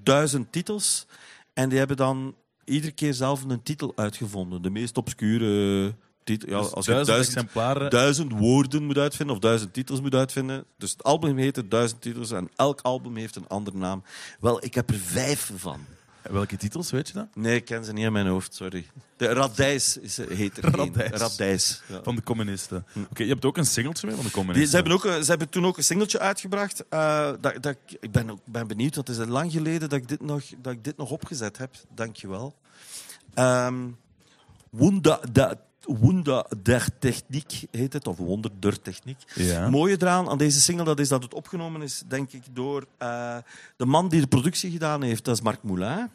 duizend titels. En die hebben dan iedere keer zelf een titel uitgevonden. De meest obscure titel. Ja, Dus als je duizend duizend, exemplaren. duizend woorden moet uitvinden of duizend titels moet uitvinden. Dus het album heette duizend titels en elk album heeft een andere naam. Wel, ik heb er vijf van. Welke titels, weet je dat? Nee, ik ken ze niet in mijn hoofd, sorry. De Radijs is, heet er. Radijs. Radijs. ja. Van de communisten. Oké, je hebt ook een singeltje mee van de Die, communisten. ze, hebben ook, een- ze hebben toen ook een singeltje uitgebracht. eh, dat, dat, ik- ik ben, ook, ben benieuwd, want het is lang geleden dat ik dit nog, dat ik dit nog opgezet heb. Dankjewel. Um, Wunda, da, Wunda der Techniek heet het, of Wonder der Techniek. Ja. Het mooie eraan aan deze single dat is dat het opgenomen is, denk ik, door eh, de man die de productie gedaan heeft. Dat is Marc Moulin.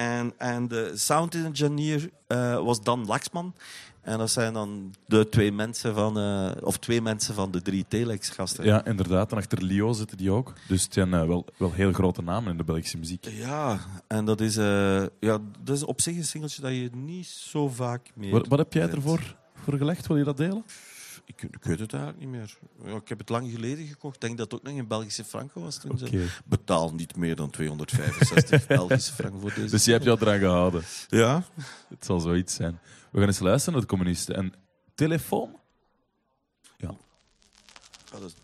En, en de sound engineer eh, was Dan Laxman. En dat zijn dan de twee mensen van, eh, of twee mensen van de drie Telex-gasten. Ja, inderdaad. En achter Leo zitten die ook. Dus het zijn eh, wel, wel heel grote namen in de Belgische muziek. Ja, en dat is, ja, dat is op zich een singeltje dat je niet zo vaak meer... Wat, wat heb jij vindt. ervoor voor gelegd? Wil je dat delen? Ik, ik weet het eigenlijk niet meer. Ja, ik heb het lang geleden gekocht. Ik denk dat het ook nog in Belgische franken was toen. Ze betaal niet meer dan 265 Belgische franken voor deze. Dus je hebt jou eraan gehouden. Ja, Het zal zoiets zijn. We gaan eens luisteren naar de communisten. En telefoon? Ja, dat is,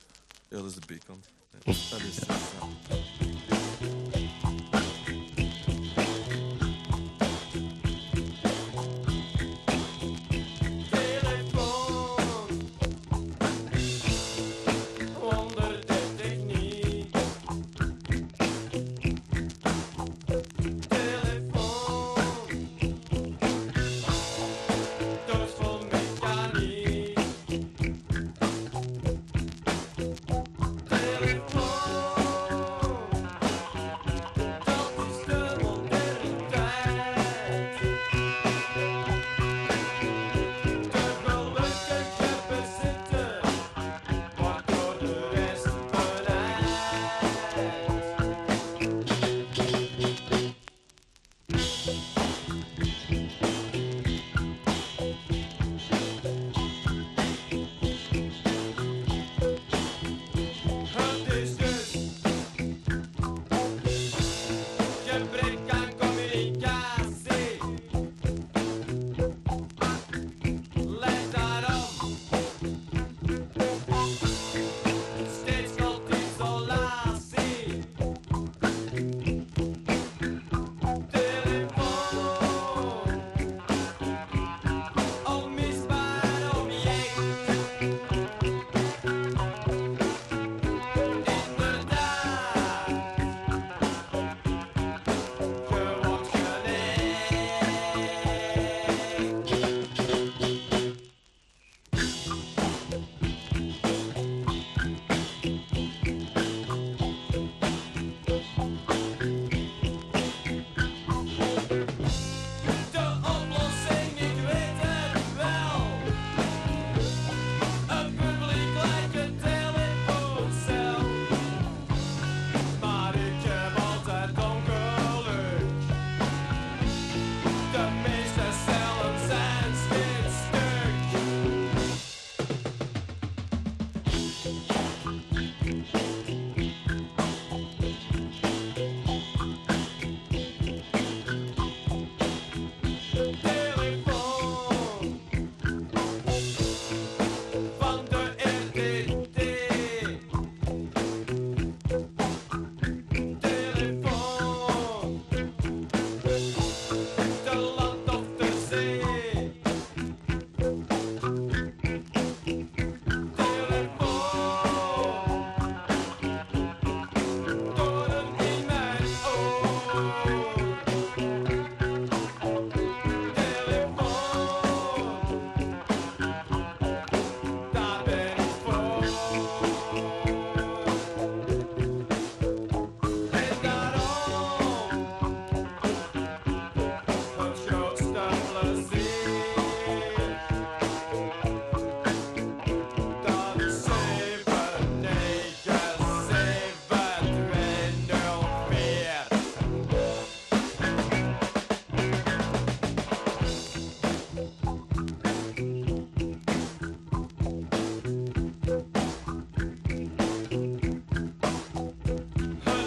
ja, dat is de B-kant. Ja, dat is, ja.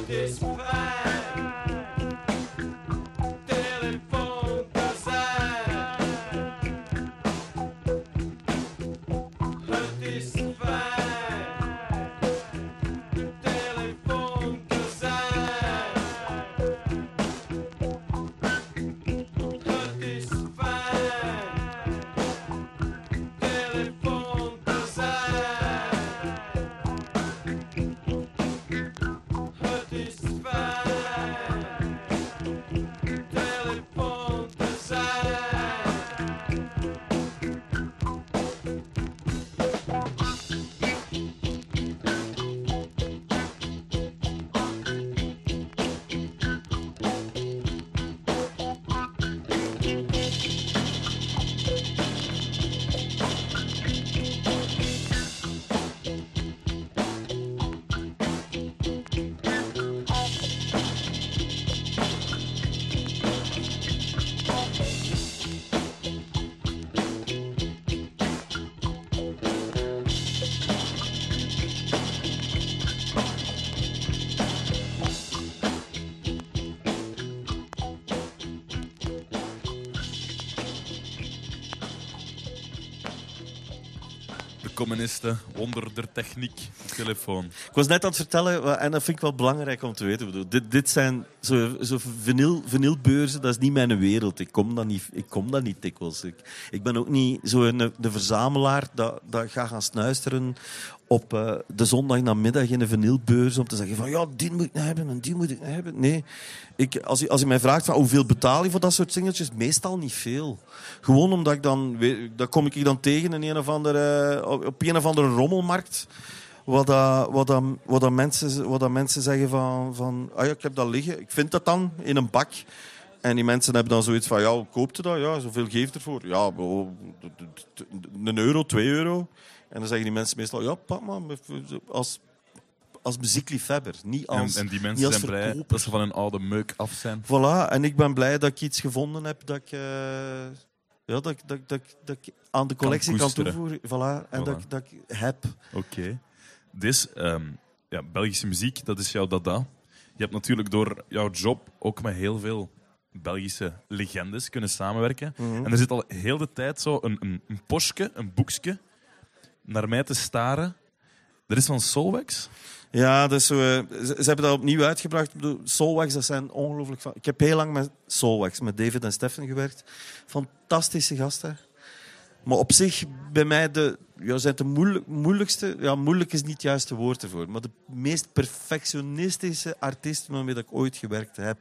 Het De communisten, wonder der techniek, telefoon. Ik was net aan het vertellen, en dat vind ik wel belangrijk om te weten. Bedoel, dit, dit zijn zo, zo dat is niet mijn wereld. Ik kom dat niet, ik kom dat niet dikwijls. Ik, ik ben ook niet zo een, de verzamelaar dat, dat ga gaan snuisteren op eh, de zondag namiddag in een vinylbeurs om te zeggen van ja, die moet ik nou hebben en die moet ik nou hebben. Nee, ik, als, je, als je mij vraagt van hoeveel betaal je voor dat soort singeltjes, meestal niet veel. Gewoon omdat ik dan, dat kom ik dan tegen in een of andere, op een of andere rommelmarkt. Wat, dat, wat, dat, wat, dat mensen, wat dat mensen zeggen van, van ah ja, ik heb dat liggen. Ik vind dat dan in een bak. En die mensen hebben dan zoiets van, ja, koopt u dat? Ja, zoveel geeft ervoor. Ja, een euro, twee euro. En dan zeggen die mensen meestal, ja, pak maar, als, als muziekliefhebber. Niet als, en die mensen zijn blij verkoper. dat ze van hun oude meuk af zijn. Voilà, en ik ben blij dat ik iets gevonden heb dat ik, eh, ja, dat, dat, dat, dat ik aan de collectie kan, toevoegen. Voilà, en Voilà. Dat, ik- dat ik heb. Oké. Dus, ehm, ja, Belgische muziek, dat is jouw dada. Je hebt natuurlijk door jouw job ook met heel veel Belgische legendes kunnen samenwerken. Mhm. En er zit al heel de tijd zo een, een, een postje, een boekje, naar mij te staren. Er is van Solwax. Ja, dus zo, eh, ze, ze hebben dat opnieuw uitgebracht. Soulwax, dat zijn ongelooflijk... van- Ik heb heel lang met Soulwax, met David en Stefan gewerkt. Fantastische gasten. Maar op zich, bij mij, de, ja, zijn de moeilijk, moeilijkste... Ja, moeilijk is niet het juiste woord ervoor. Maar de meest perfectionistische artiesten waarmee ik ooit gewerkt heb.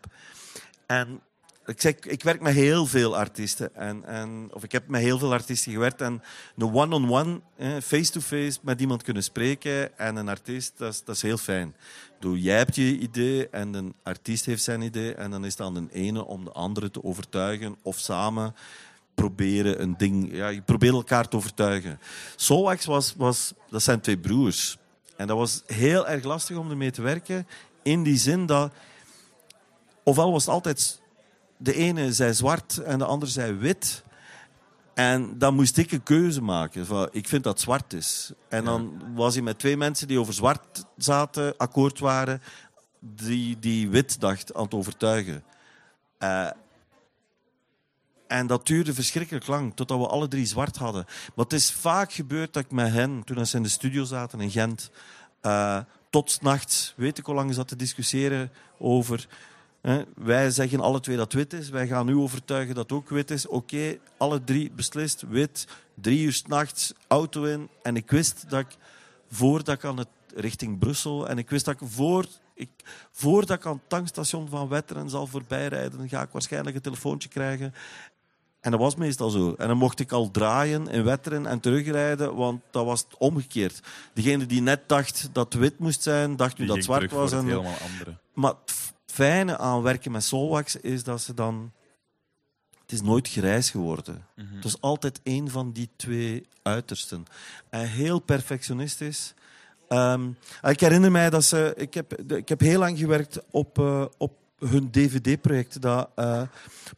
En ik, zeg, ik werk met heel veel artiesten. En, en, of ik heb met heel veel artiesten gewerkt. En een one-on-one, face-to-face, met iemand kunnen spreken. En een artiest, dat is, dat is heel fijn. Bedoel, jij hebt je idee en een artiest heeft zijn idee. En dan is het aan de ene om de andere te overtuigen. Of samen proberen een ding... Ja, je probeert elkaar te overtuigen. Soulwax was, was... Dat zijn twee broers. En dat was heel erg lastig om ermee te werken. In die zin dat... Ofwel was altijd de ene zei zwart en de andere zei wit. En dan moest ik een keuze maken. Van, ik vind dat zwart is. En dan was hij met twee mensen die over zwart zaten, akkoord waren, die, die wit dacht aan het overtuigen. Eh, en dat duurde verschrikkelijk lang, totdat we alle drie zwart hadden. Maar het is vaak gebeurd dat ik met hen, toen ze in de studio zaten in Gent, eh, tot nachts, weet ik hoe lang, zat te discussiëren over... Wij zeggen alle twee dat wit is. Wij gaan u overtuigen dat ook wit is. Oké, alle drie beslist, wit. Drie uur 's nachts, auto in. En ik wist dat ik, voordat ik aan het richting Brussel... En ik wist dat ik, voor, ik voordat ik aan het tankstation van Wetteren zal voorbijrijden... ga ik waarschijnlijk een telefoontje krijgen. En dat was meestal zo. En dan mocht ik al draaien in Wetteren en terugrijden, want dat was het omgekeerd. Degene die net dacht dat het wit moest zijn, dacht nu dat het zwart was. voor En, het helemaal andere. maar het fijne aan werken met Solwax is dat ze dan... Het is nooit grijs geworden. Het is altijd één van die twee uitersten. En heel perfectionistisch. Ehm, ik herinner mij dat ze... Ik heb, ik heb heel lang gewerkt op, eh, op hun dvd-project dat eh,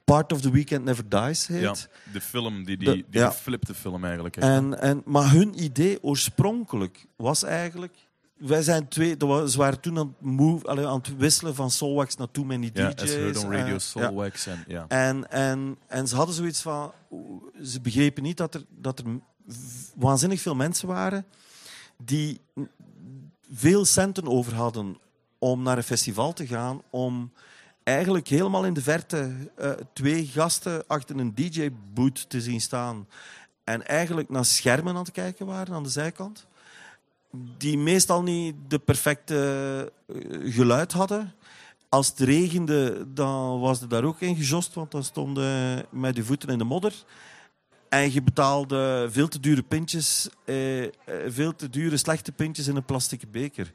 Part of the Weekend Never Dies heet. Ja, de film, die, die, De- die ja. geflipte film eigenlijk. En, en, maar hun idee oorspronkelijk was eigenlijk wij zijn twee, ze waren toen aan het, move, allee, aan het wisselen van Soulwax naar Too Many Ja, DJ's. Heard on Radio, ja. Soulwax en ja. En, en, en ze hadden zoiets van... Ze begrepen niet dat er, dat er waanzinnig veel mensen waren die veel centen over hadden om naar een festival te gaan, om eigenlijk helemaal in de verte eh, twee gasten achter een DJ-boot te zien staan en eigenlijk naar schermen aan het kijken waren aan de zijkant, die meestal niet de perfecte eh, geluid hadden. Als het regende, dan was er daar ook in gejost, want dan stonden met je voeten in de modder. En je betaalde veel te dure pintjes, eh, eh, veel te dure slechte pintjes in een plastic beker.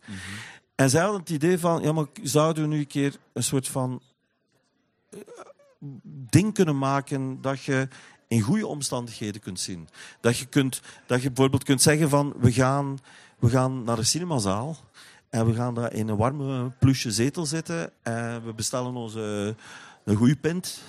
En zij hadden het idee van, ja, maar zouden we nu een keer een soort van eh, ding kunnen maken dat je in goede omstandigheden kunt zien. Dat je, kunt, dat je bijvoorbeeld kunt zeggen van, we gaan, we gaan naar de cinemazaal en we gaan daar in een warme plusje zetel zitten en we bestellen onze een goede pint.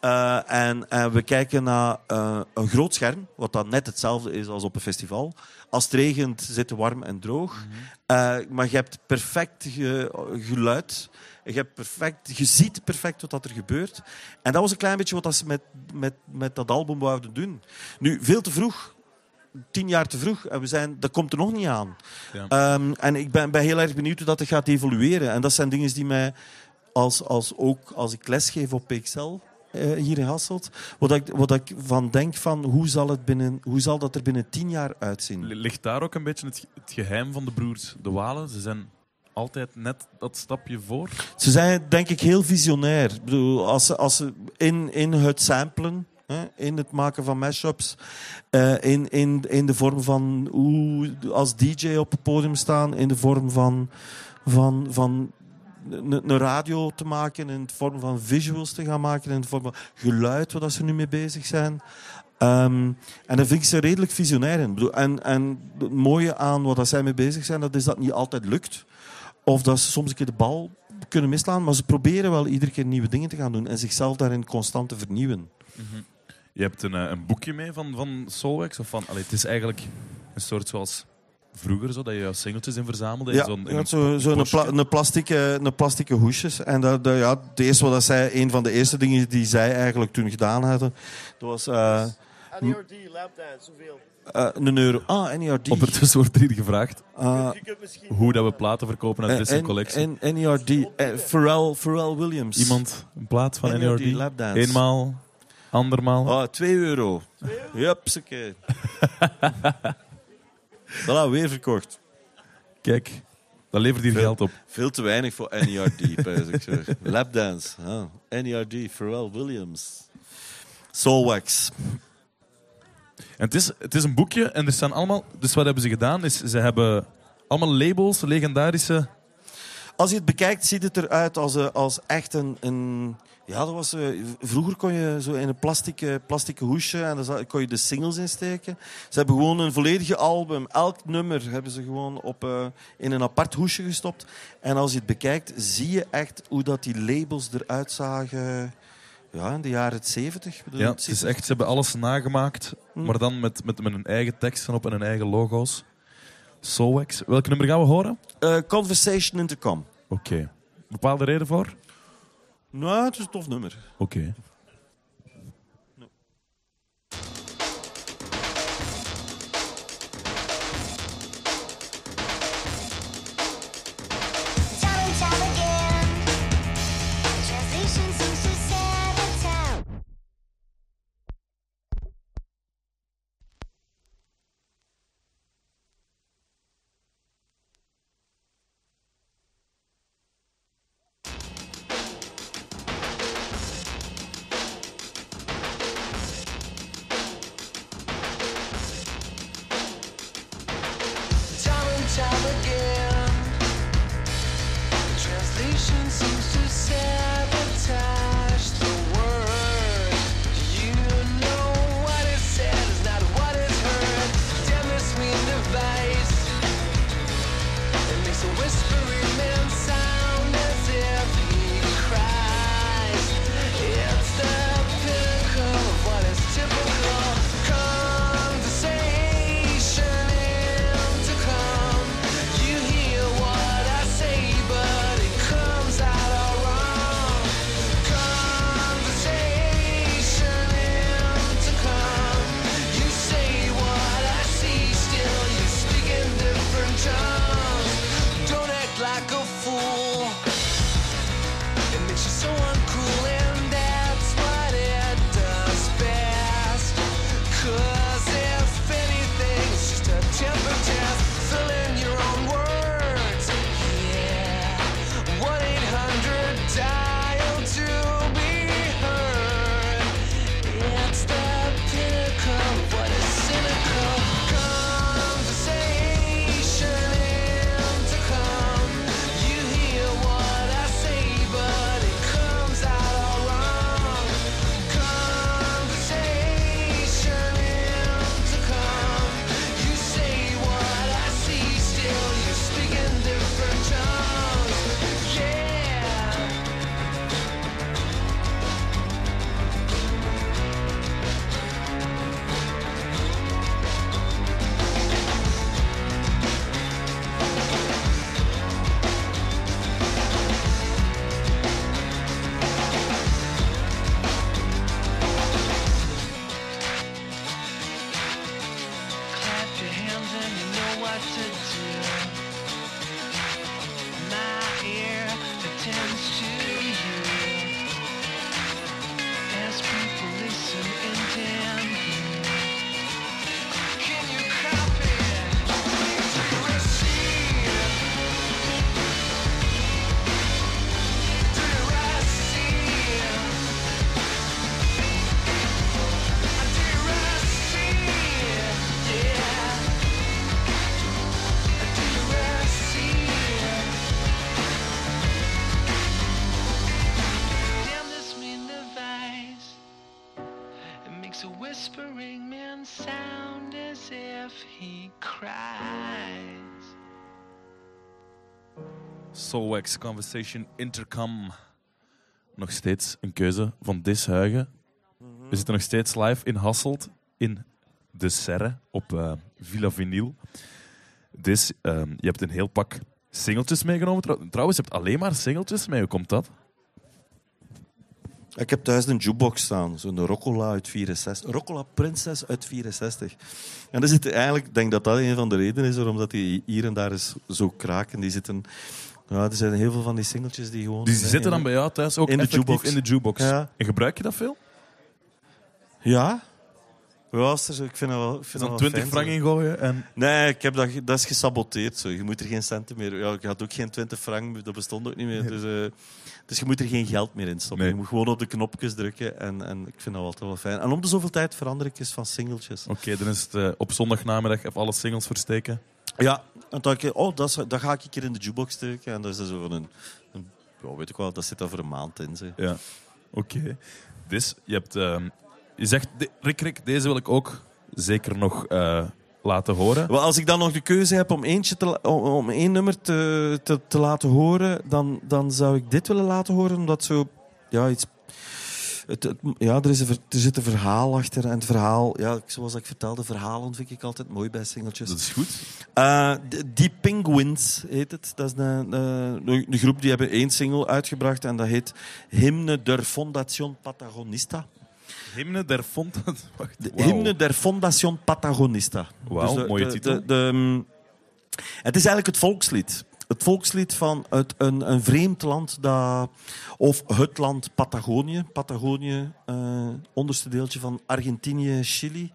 Eh, en, en we kijken naar eh, een groot scherm, wat dan net hetzelfde is als op een festival. Als het regent, zit het warm en droog. Eh, maar je hebt perfect ge- geluid. Je, hebt perfect, je ziet perfect wat dat er gebeurt. En dat was een klein beetje wat ze met, met, met dat album wouden doen. Nu, veel te vroeg. Tien jaar te vroeg. En we zijn, dat komt er nog niet aan. Ja. Ehm, en ik ben, ben heel erg benieuwd hoe dat gaat evolueren. En dat zijn dingen die mij, als, als, ook als ik lesgeef op PXL, eh, hier in Hasselt, wat ik, wat ik van denk van hoe zal, het binnen, hoe zal dat er binnen tien jaar uitzien? Ligt daar ook een beetje het, het geheim van de broers De Walen? Ze zijn altijd net dat stapje voor. Ze zijn denk ik heel visionair. Ik bedoel, als ze, als ze in, in het samplen, hè, in het maken van mashups, eh, in, in, in de vorm van hoe als DJ op het podium staan, in de vorm van, van, van een radio te maken, in de vorm van visuals te gaan maken, in de vorm van geluid, waar ze nu mee bezig zijn. Ehm, en daar vind ik ze redelijk visionair in. En, en het mooie aan wat dat zij mee bezig zijn, dat is dat niet altijd lukt. Of dat ze soms een keer de bal kunnen misslaan. Maar ze proberen wel iedere keer nieuwe dingen te gaan doen. En zichzelf daarin constant te vernieuwen. Je hebt een, eh, een boekje mee van, van Soulwax? Of van, allee, het is eigenlijk een soort zoals vroeger, zo, dat je singeltjes in verzamelde. in Ja, zo'n- in ja, een zo, zo een, pla, een, plastieke, een plastieke hoesjes. En dat, dat, ja, het eerste wat dat zij, een van de eerste dingen die zij eigenlijk toen gedaan hadden, dat was eh, NERD, lapdance, hoeveel? eh, een euro. Ah, NERD. Ondertussen wordt er hier gevraagd Ah, hoe dat we platen verkopen uit en- Disney en- Collection. en NERD. eh, Pharrell, Pharrell Williams. Iemand een plaat van NERD, NERD? lapdance. Eenmaal, andermaal. Ah, 2 euro. Jupsakee. voilà, weer verkocht. Kijk, dat levert hier Veel- geld op. Veel te weinig voor NERD, pijs ik. Lapdance. Ah, NERD, Pharrell Williams. Soulwax. En het, is, het is een boekje en er staan allemaal... Dus wat hebben ze gedaan? Is, ze hebben allemaal labels, legendarische... Als je het bekijkt, ziet het eruit als, eh, als echt een... een ja, dat was, eh, vroeger kon je zo in een plastic, plastic hoesje en daar kon je de singles insteken. Ze hebben gewoon een volledige album, elk nummer hebben ze gewoon op, eh, in een apart hoesje gestopt. En als je het bekijkt, zie je echt hoe dat die labels eruit zagen ja, in de jaren 70. bedoel, Ja, het is echt, ze hebben alles nagemaakt, Hm. maar dan met, met, met hun eigen teksten op en hun eigen logo's. Soulwax. Welk nummer gaan we horen? Eh, Conversation Intercom. Oké. Bepaalde reden voor? Nou, het is een tof nummer. Oké. Time he cries. Conversation Intercom. Nog steeds een keuze van Dis Huigen. We zitten nog steeds live in Hasselt in De Serre op eh, Villa Vinyl. Dis, ehm, je hebt een heel pak singeltjes meegenomen. Trouw- Trouwens, je hebt alleen maar singeltjes mee. Hoe komt dat? Ik heb thuis een jukebox staan, zo'n Roccola uit 64. Roccola Princess uit 64. En er zitten eigenlijk, ik denk dat dat een van de redenen is waarom dat die hier en daar is zo kraken. Die zitten, ja, er zijn heel veel van die singeltjes die gewoon. Dus die zitten dan bij jou thuis ook in de jukebox. in de jukebox. Ja. En gebruik je dat veel? Ja. Er zo- ik vind dat wel. Ik vind dat dan wel 20 fijn, frank ingooien en Nee, ik heb dat, dat is gesaboteerd. Zo. Je moet er geen centen meer. Ja, ik had ook geen 20 frank, dat bestond ook niet meer. Dus, eh, dus je moet er geen geld meer in stoppen. Nee. Je moet gewoon op de knopjes drukken. En, en ik vind dat altijd wel fijn. En om de zoveel tijd verander ik eens van singeltjes. Oké, dan is het eh, op zondagnamiddag even alle singles versteken. Ja, en dan, ik, oh, dat, is, dat ga ik een keer in de jukebox steken. En dat is dan zo van een, een ja, weet ik wel, dat zit daar voor een maand in. Zeg. Ja, oké. Dus je hebt... ehm, je zegt, Rick, Rick, deze wil ik ook zeker nog eh, laten horen. Wel, als ik dan nog de keuze heb om, eentje te, om, om één nummer te, te, te laten horen, dan, dan zou ik dit willen laten horen, omdat zo ja, iets. Het, het- ja, er, is een, er zit een verhaal achter. En het verhaal, ja, zoals ik vertelde, verhalen vind ik altijd mooi bij singeltjes. Dat is goed. Eh, Die Penguins heet het. Dat is een, een, een groep die hebben één single uitgebracht en dat heet Hymne der Fondación Patagonista. Hymne der. Wacht, De. Hymne der Fondación Patagonista. Wauw, de- mooie de- titel. de- de, mm, het is eigenlijk het volkslied. Het volkslied van het, een, een vreemd land, dat, of het land Patagonië. Patagonië, eh, onderste deeltje van Argentinië, Chili.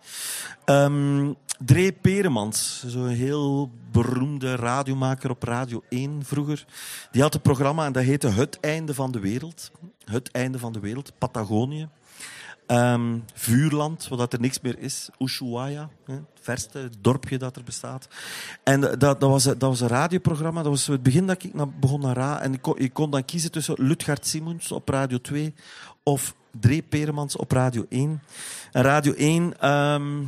Ehm Dree Peremans, zo'n heel beroemde radiomaker op Radio 1 vroeger. Die had een programma en dat heette Het Einde van de Wereld. Het Einde van de Wereld, Patagonië. Ehm, vuurland, wat er niks meer is. Ushuaia, hè, het verste dorpje dat er bestaat. En dat, dat, was, dat was een radioprogramma. Dat was het begin dat ik na- begon naar Ra. En ik kon, ik kon dan kiezen tussen Lutgard Simons op Radio 2 of Dree Peremans op Radio 1. En Radio 1... ehm,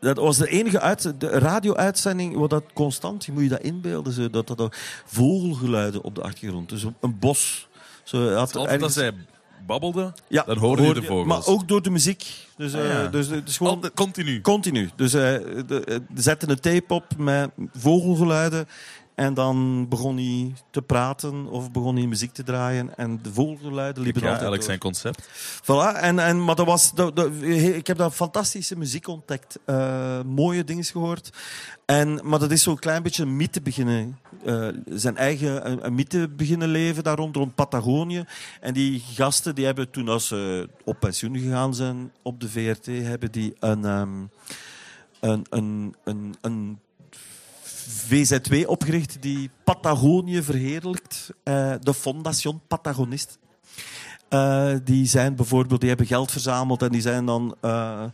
dat was de enige radio-uitzending waar dat constant, je moet je dat inbeelden, zo, dat, dat, dat vogelgeluiden op de achtergrond. Dus een bos. Zo, had ergens- zij babbelde, ja, dan hoorde je de vogels. Maar ook door de muziek. Dus, Ah, eh, ja. dus het is gewoon Altijd continu. continu. Dus eh de, eh, zetten een tape op met vogelgeluiden. En dan begon hij te praten of begon hij muziek te draaien. En de vogelgeluiden liepen Ja, altijd eigenlijk zijn concept. Voilà, en, en, maar dat was, dat, dat- ik heb daar fantastische muziek ontdekt. Eh, mooie dingen gehoord. En, maar dat is zo'n klein beetje een mythe beginnen. eh, zijn eigen een, een mythe beginnen leven daar rond, rond Patagonië. En die gasten die hebben toen als ze op pensioen gegaan zijn op de VRT, hebben die een, ehm, een, een, een, een VZW opgericht die Patagonië verheerlijkt. Eh, de Fondation Patagonist. Eh, die zijn bijvoorbeeld, die hebben geld verzameld en die zijn dan eh,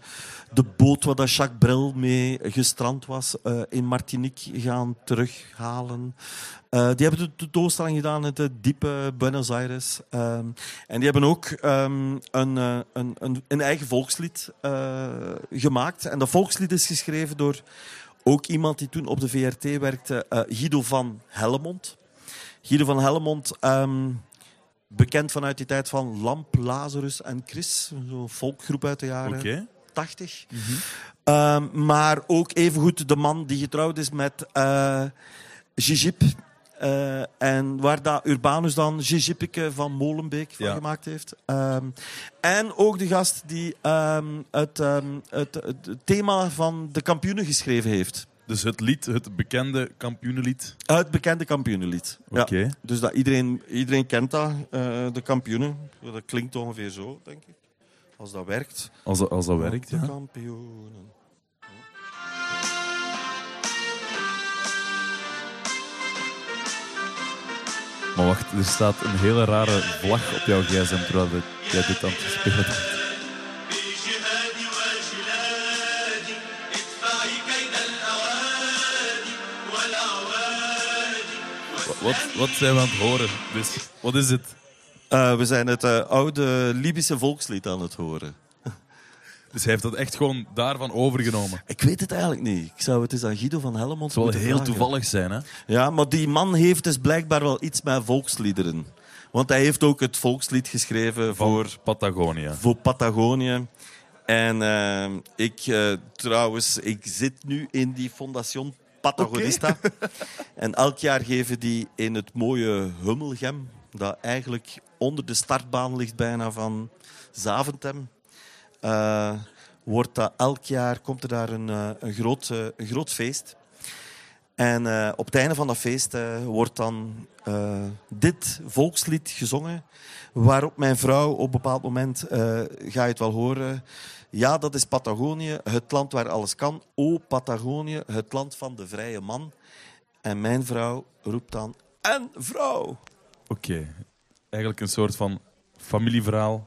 de boot waar Jacques Brel mee gestrand was in Martinique gaan terughalen. Die hebben de tentoonstelling gedaan in de diepe Buenos Aires. En die hebben ook ehm, een, een, een, een eigen volkslied gemaakt. En dat volkslied is geschreven door ook iemand die toen op de VRT werkte, eh, Guido van Hellemond. Guido van Hellemond, ehm, bekend vanuit die tijd van Lamp, Lazarus en Chris. Zo'n volkgroep uit de jaren Oké. 80. Ehm, maar ook evengoed de man die getrouwd is met Gigip. Eh, en waar dat Urbanus dan Gigippeke van Molenbeek van Ja. gemaakt heeft. Ehm, en ook de gast die ehm, het, ehm, het, het thema van de kampioenen geschreven heeft. Dus het lied, het bekende kampioenenlied. Het bekende kampioenenlied. Oké. Ja. Dus dat iedereen, iedereen kent dat, eh, de kampioenen. Dat klinkt ongeveer zo, denk ik. Als dat werkt. Als, als dat werkt, De ja. kampioenen. Maar wacht, er staat een hele rare vlag op jouw gsm terwijl jij dit aan het spelen bent. Wat, wat zijn we aan het horen? Dus, wat is het? Eh, we zijn het eh, oude Libische volkslied aan het horen. Dus hij heeft dat echt gewoon daarvan overgenomen. Ik weet het eigenlijk niet. Ik zou het eens aan Guido van Helmond Het zal moeten heel vragen. toevallig zijn, hè? Ja, maar die man heeft dus blijkbaar wel iets met volksliederen. Want hij heeft ook het volkslied geschreven voor, Patagonië. voor Patagonië. En eh, ik, eh, trouwens, ik zit nu in die Fondation Patagonista. en elk jaar geven die in het mooie Hummelgem, dat eigenlijk onder de startbaan ligt bijna van Zaventem. Eh, wordt dat elk jaar, komt er daar een, eh, een, groot, eh, een groot feest. En op het einde van dat feest wordt dan dit volkslied gezongen. Waarop mijn vrouw op een bepaald moment, ga je het wel horen. Ja, dat is Patagonië, het land waar alles kan. O Patagonië, het land van de vrije man. En mijn vrouw roept dan: En vrouw! Oké. Eigenlijk een soort van familieverhaal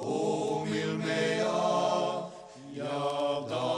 O milmeia, iavda.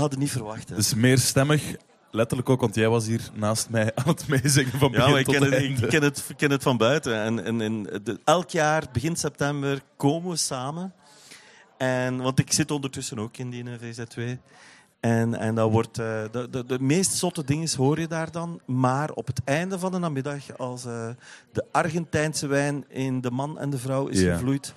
hadden we niet verwacht. Hè. Dus meer stemmig, letterlijk ook, want jij was hier naast mij aan het meezingen van Ja, begin maar ik tot ken, het, ik, ken het, ken het van buiten. En, en, en de- elk jaar, begin september, komen we samen. En, want ik zit ondertussen ook in die eh, VZ2. En, en dat wordt, eh, de, de, de meest zotte dingen hoor je daar dan. Maar op het einde van de namiddag, als eh, de Argentijnse wijn in de man en de vrouw is Ja. gevloeid,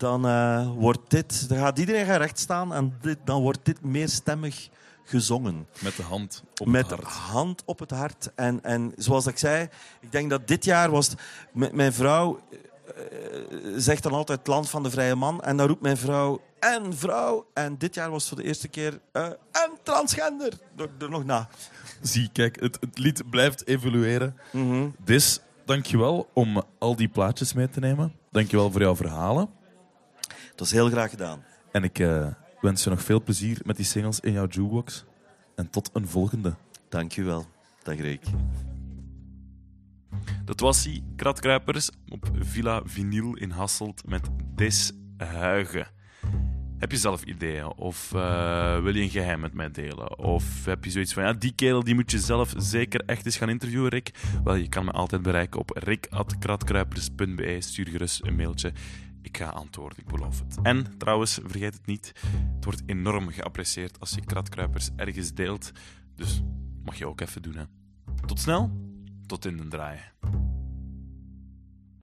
dan eh, wordt dit, dan gaat iedereen gaan recht staan en dit, dan wordt dit meerstemmig gezongen Met de hand op met het hart. hand op het hart. En, en zoals ik zei, ik denk dat dit jaar was... het- mijn vrouw eh, zegt dan altijd het land van de vrije man. En dan roept mijn vrouw, en vrouw. En dit jaar was het voor de eerste keer, eh, en transgender. Er, er nog na. Zie, kijk, het, het lied blijft evolueren. Mhm. Dus, dankjewel om al die plaatjes mee te nemen. Dankjewel voor jouw verhalen. Dat is heel graag gedaan. En ik eh, wens je nog veel plezier met die singles in jouw jukebox. En tot een volgende. Dank je wel. Dag Rick. Dat was hij, Kratkruipers, op Villa Vinyl in Hasselt met Des Huigen. Heb je zelf ideeën? Of eh, wil je een geheim met mij delen? Of heb je zoiets van, ja, die kerel die moet je zelf zeker echt eens gaan interviewen, Rick? Wel, je kan me altijd bereiken op rick.kratkruipers.be. Stuur gerust een mailtje. Ik ga antwoorden, ik beloof het. En trouwens, vergeet het niet, het wordt enorm geapprecieerd als je kratkruipers ergens deelt. Dus mag je ook even doen, hè. Tot snel, tot in de draaien.